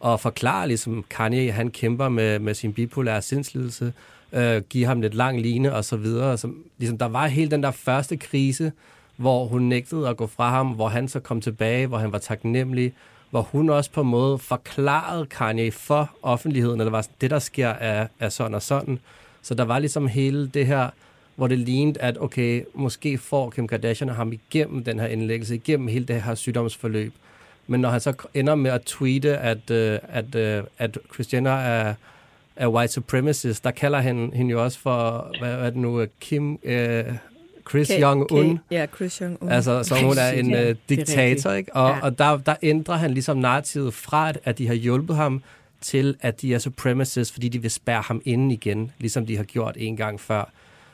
[SPEAKER 4] og forklare, ligesom Kanye, han kæmper med, med sin bipolære sindslidelse, øh, give ham lidt lang line og så videre. Så, ligesom, der var hele den der første krise, hvor hun nægtede at gå fra ham, hvor han så kom tilbage, hvor han var taknemmelig, hvor hun også på en måde forklarede Kanye for offentligheden, eller var sådan, det der sker er, er sådan og sådan. Så der var ligesom hele det her, hvor det lignede, at okay, måske får Kim Kardashian ham igennem den her indlæggelse, igennem hele det her sygdomsforløb. Men når han så ender med at tweete, at, øh, at, at, at Christiana er, er white supremacist, der kalder han hende jo også for, hvad, hvad er det nu, Kim... Uh, Chris Jong-un.
[SPEAKER 3] Ja, Chris Jong-un.
[SPEAKER 4] Altså, så hun er en uh, diktator, ikke? Og, ja. og der, der ændrer han ligesom narrativet fra, at, at de har hjulpet ham, til at de er supremacists, fordi de vil spærre ham inden igen, ligesom de har gjort en gang før.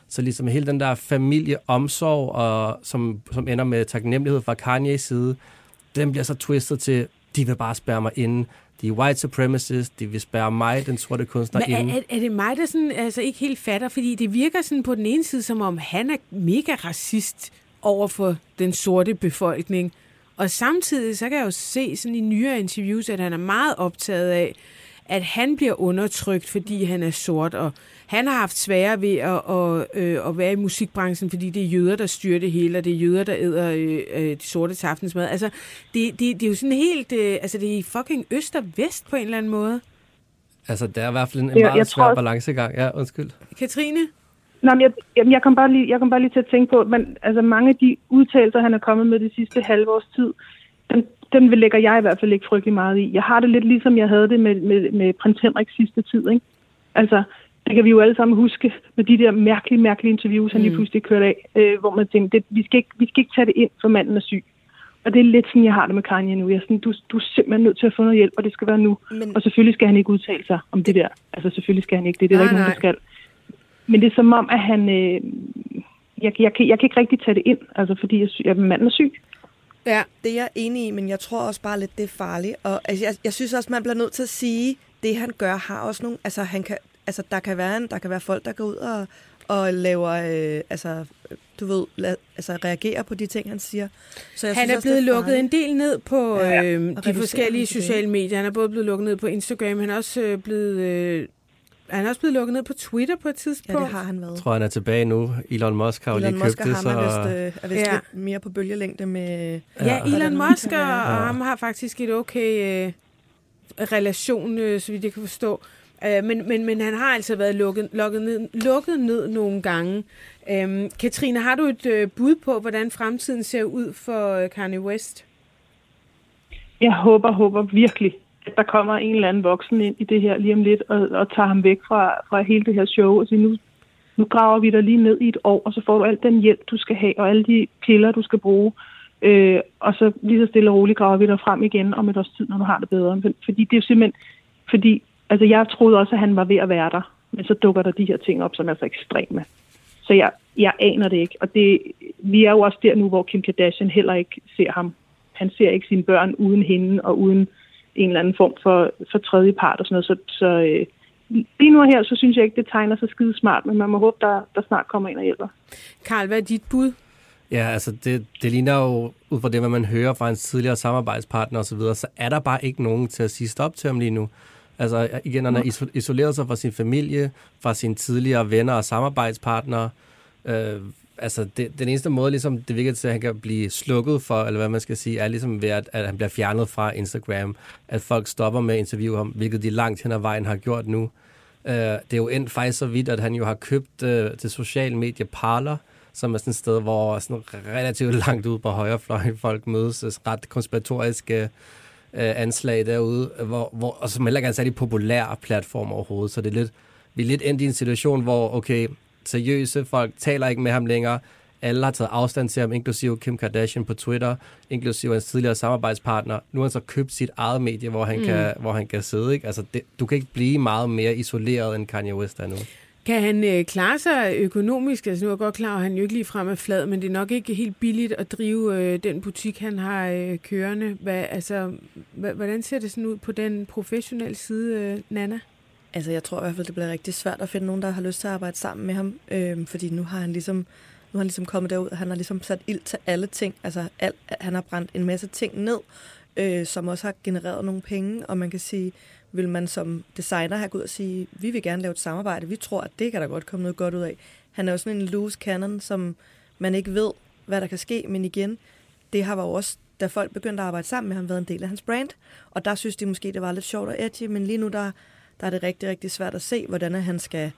[SPEAKER 4] Så ligesom hele den der familieomsorg, og, som, som ender med taknemmelighed fra Kanye's side, den bliver så twistet til, de vil bare spærre mig inden. De er white supremacists, de vil spærre mig, den sorte kunstner,
[SPEAKER 2] Men
[SPEAKER 4] inden.
[SPEAKER 2] er, er det mig, der sådan, altså ikke helt fatter? Fordi det virker sådan på den ene side, som om han er mega racist over for den sorte befolkning. Og samtidig, så kan jeg jo se sådan i nyere interviews, at han er meget optaget af, at han bliver undertrykt, fordi han er sort, og han har haft svære ved at, at, øh, at være i musikbranchen, fordi det er jøder, der styrer det hele, og det er jøder, der æder øh, øh de sorte til aftensmad. Altså, det, det, det er jo sådan helt, øh, altså det er fucking øst og vest på en eller anden måde.
[SPEAKER 4] Altså, det er i hvert fald en, en meget jeg svær tror... balancegang. Ja, undskyld.
[SPEAKER 2] Katrine?
[SPEAKER 9] Nej, men jeg, jeg, jeg, kom bare lige, jeg kom bare lige til at tænke på, men altså mange af de udtalelser, han er kommet med det sidste halve års tid, dem, dem lægger jeg i hvert fald ikke frygtelig meget i. Jeg har det lidt ligesom jeg havde det med, med, med prins Henrik sidste tid. Ikke? Altså, det kan vi jo alle sammen huske med de der mærkelige, mærkelige interviews, han mm. lige pludselig kørte af, øh, hvor man tænkte, det, vi, skal ikke, vi skal ikke tage det ind, for manden er syg. Og det er lidt sådan, jeg har det med Kanye nu. Jeg er sådan, du, du er simpelthen nødt til at få noget hjælp, og det skal være nu. Men... Og selvfølgelig skal han ikke udtale sig om det der. Altså selvfølgelig skal han ikke det. Det er nej, der ikke nogen, der skal. Men det er som om, at han... Øh, jeg, jeg, kan, jeg kan ikke rigtig tage det ind, altså fordi jeg, jeg, manden er syg.
[SPEAKER 3] Ja, det er jeg enig i, men jeg tror også bare lidt, det er farligt. Og altså, jeg, jeg synes også, man bliver nødt til at sige, det han gør har også nogle... Altså, han kan, altså der, kan være en, der kan være folk, der går ud og, og laver... Øh, altså, du ved, la, altså reagerer på de ting, han siger. Så jeg
[SPEAKER 2] han synes er blevet også, er lukket en del ned på ja, øh, de forskellige sociale medier. Han er både blevet lukket ned på Instagram, han er også øh, blevet... Øh, han er også blevet lukket ned på Twitter på et tidspunkt.
[SPEAKER 3] Ja, det har han været.
[SPEAKER 4] Jeg tror, han er tilbage nu. Elon Musk har jo lige købt det.
[SPEAKER 3] så... Vist, øh, er vist ja. lidt mere på bølgelængde med...
[SPEAKER 2] Ja, ja Elon Musk og, og ham har faktisk et okay øh, relation, øh, så vidt jeg kan forstå. Øh, men, men, men han har altså været lukket, lukket, ned, lukket ned nogle gange. Øh, Katrine, har du et øh, bud på, hvordan fremtiden ser ud for øh, Kanye West?
[SPEAKER 9] Jeg håber, håber virkelig, at der kommer en eller anden voksen ind i det her lige om lidt, og, og tager ham væk fra, fra hele det her show, og siger, nu, nu graver vi dig lige ned i et år, og så får du al den hjælp, du skal have, og alle de piller, du skal bruge, øh, og så lige så stille og roligt graver vi dig frem igen om et års tid, når du har det bedre. Fordi det er jo simpelthen, fordi altså jeg troede også, at han var ved at være der, men så dukker der de her ting op, som er så ekstreme. Så jeg, jeg aner det ikke. Og det, vi er jo også der nu, hvor Kim Kardashian heller ikke ser ham. Han ser ikke sine børn uden hende og uden en eller anden form for, for tredje part og sådan noget. Så, så øh, lige nu her, så synes jeg ikke, det tegner så skide smart, men man må håbe, der, der snart kommer en og hjælper.
[SPEAKER 2] Karl, hvad er dit bud?
[SPEAKER 4] Ja, altså det, det ligner jo, ud fra det, hvad man hører fra en tidligere samarbejdspartner osv., så, så er der bare ikke nogen til at sige stop til ham lige nu. Altså igen, han har isoleret sig fra sin familie, fra sine tidligere venner og samarbejdspartnere. Øh, altså det, den eneste måde, ligesom, det virker til, at han kan blive slukket for, eller hvad man skal sige, er ligesom ved, at, at han bliver fjernet fra Instagram. At folk stopper med at interviewe ham, hvilket de langt hen ad vejen har gjort nu. Øh, det er jo endt faktisk så vidt, at han jo har købt øh, det sociale medie Parler, som er sådan et sted, hvor sådan relativt langt ud på højrefløjen folk mødes, ret konspiratoriske øh, anslag derude, hvor, hvor, og som heller ikke er en særlig populær platform overhovedet. Så det er lidt, vi er lidt endt i en situation, hvor, okay, seriøse folk taler ikke med ham længere, alle har taget afstand til ham, inklusive Kim Kardashian på Twitter, inklusive hans tidligere samarbejdspartner. Nu har han så købt sit eget medie, hvor han, mm. kan, hvor han kan sidde. Ikke? Altså, det, du kan ikke blive meget mere isoleret, end Kanye West er nu.
[SPEAKER 2] Kan han øh, klare sig økonomisk? Altså nu er jeg godt klar, at han jo ikke lige frem er flad, men det er nok ikke helt billigt at drive øh, den butik, han har øh, kørende. Hvad, altså, hvordan ser det sådan ud på den professionelle side, øh, Nana?
[SPEAKER 3] Altså jeg tror i hvert fald, det bliver rigtig svært at finde nogen, der har lyst til at arbejde sammen med ham, øh, fordi nu har han ligesom nu har han ligesom kommet derud, og han har ligesom sat ild til alle ting. Altså al, han har brændt en masse ting ned, øh, som også har genereret nogle penge, og man kan sige, vil man som designer have gået og sige, vi vil gerne lave et samarbejde, vi tror, at det kan der godt komme noget godt ud af. Han er jo sådan en loose cannon, som man ikke ved, hvad der kan ske, men igen, det har jo også, da folk begyndte at arbejde sammen med ham, været en del af hans brand, og der synes de måske, det var lidt sjovt og edgy, men lige nu, der, der er det rigtig, rigtig svært at se, hvordan han skal,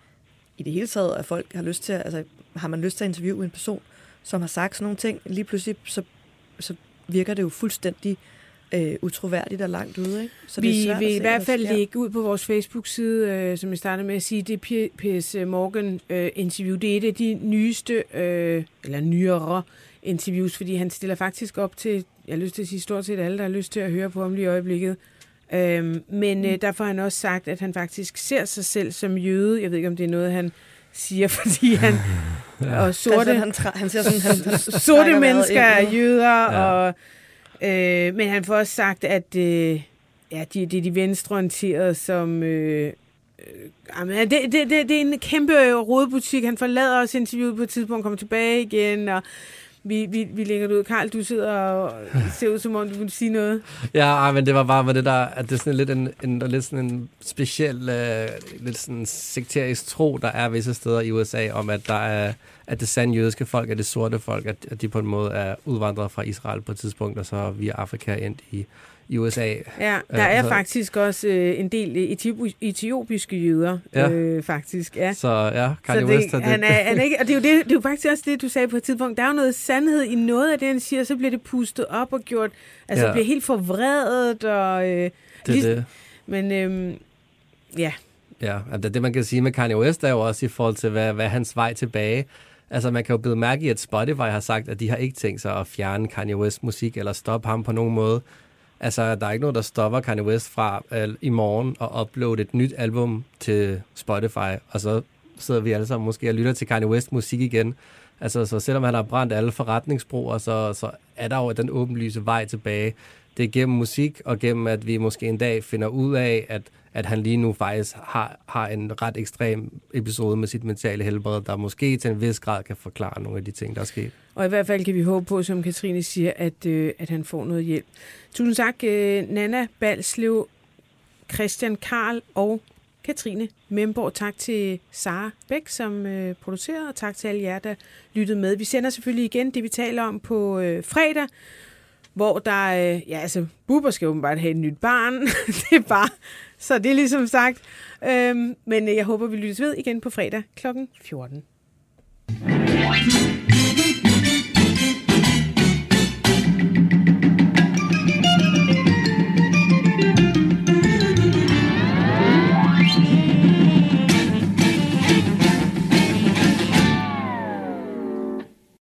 [SPEAKER 3] i det hele taget, at folk har lyst til, altså har man lyst til at interviewe en person, som har sagt sådan nogle ting, lige pludselig, så, så virker det jo fuldstændig øh, utroværdigt og langt ude. Ikke?
[SPEAKER 2] Så vi det er vil i hvert fald lægge ud på vores Facebook-side, øh, som jeg startede med at sige, det er Piers Morgan-interview. Øh, det er et af de nyeste, øh, eller nyere interviews, fordi han stiller faktisk op til, jeg har lyst til at sige stort set alle, der har lyst til at høre på ham lige i øjeblikket. Øhm, men øh, derfor har han også sagt, at han faktisk ser sig selv som jøde. Jeg ved ikke, om det er noget, han siger, fordi han... ja. Og sorte,
[SPEAKER 3] han, han, han ser sådan, han, han
[SPEAKER 2] sorte mennesker er jøder, ja. og Øh, men han får også sagt, at øh, ja, de, det er de venstreorienterede, som... Øh, øh, jamen, det, det, det, det er en kæmpe rådbutik. Han forlader os interviewet på et tidspunkt, kommer tilbage igen, og vi, vi, vi lægger det ud. Karl, du sidder og ser ud, som om du vil sige noget.
[SPEAKER 4] Ja, men det var bare med det der, at det er sådan lidt en, en, lidt sådan en speciel, uh, lidt sådan sekterisk tro, der er visse steder i USA, om at der er, at det sande jødiske folk er det sorte folk, at, at de på en måde er udvandret fra Israel på et tidspunkt, og så via Afrika endt i, i USA.
[SPEAKER 2] Ja, der er så, faktisk også øh, en del etiopiske jøder, ja. øh, faktisk. Ja.
[SPEAKER 4] Så ja, Kanye så det, West er det.
[SPEAKER 2] Han er, han er ikke, og det er, jo det, det er jo faktisk også det, du sagde på et tidspunkt. Der er jo noget sandhed i noget af det, han siger, så bliver det pustet op og gjort, altså ja. bliver helt forvredet. Og, øh,
[SPEAKER 4] det er lige, det.
[SPEAKER 2] Men øh, ja.
[SPEAKER 4] Ja, det, det man kan sige med Kanye West er jo også i forhold til, hvad, hvad hans vej tilbage. Altså, man kan jo blive mærke i, at Spotify har sagt, at de har ikke tænkt sig at fjerne Kanye West musik eller stoppe ham på nogen måde. Altså, der er ikke noget, der stopper Kanye West fra uh, i morgen at uploade et nyt album til Spotify, og så sidder vi alle sammen måske og lytter til Kanye West musik igen. Altså, så selvom han har brændt alle forretningsbroer, så, så er der jo den åbenlyse vej tilbage. Det er gennem musik, og gennem at vi måske en dag finder ud af, at, at han lige nu faktisk har, har en ret ekstrem episode med sit mentale helbred, der måske til en vis grad kan forklare nogle af de ting, der er sket.
[SPEAKER 2] Og i hvert fald kan vi håbe på, som Katrine siger, at, øh, at han får noget hjælp. Tusind tak, øh, Nana Balslev, Christian Karl og Katrine Memborg. Tak til Sara Bæk, som øh, producerede, og tak til alle jer, der lyttede med. Vi sender selvfølgelig igen det, vi taler om på øh, fredag, hvor der, øh, ja altså, Bubber skal åbenbart have et nyt barn. det er bare, så det er ligesom sagt. Øhm, men jeg håber, vi lyttes ved igen på fredag kl. 14.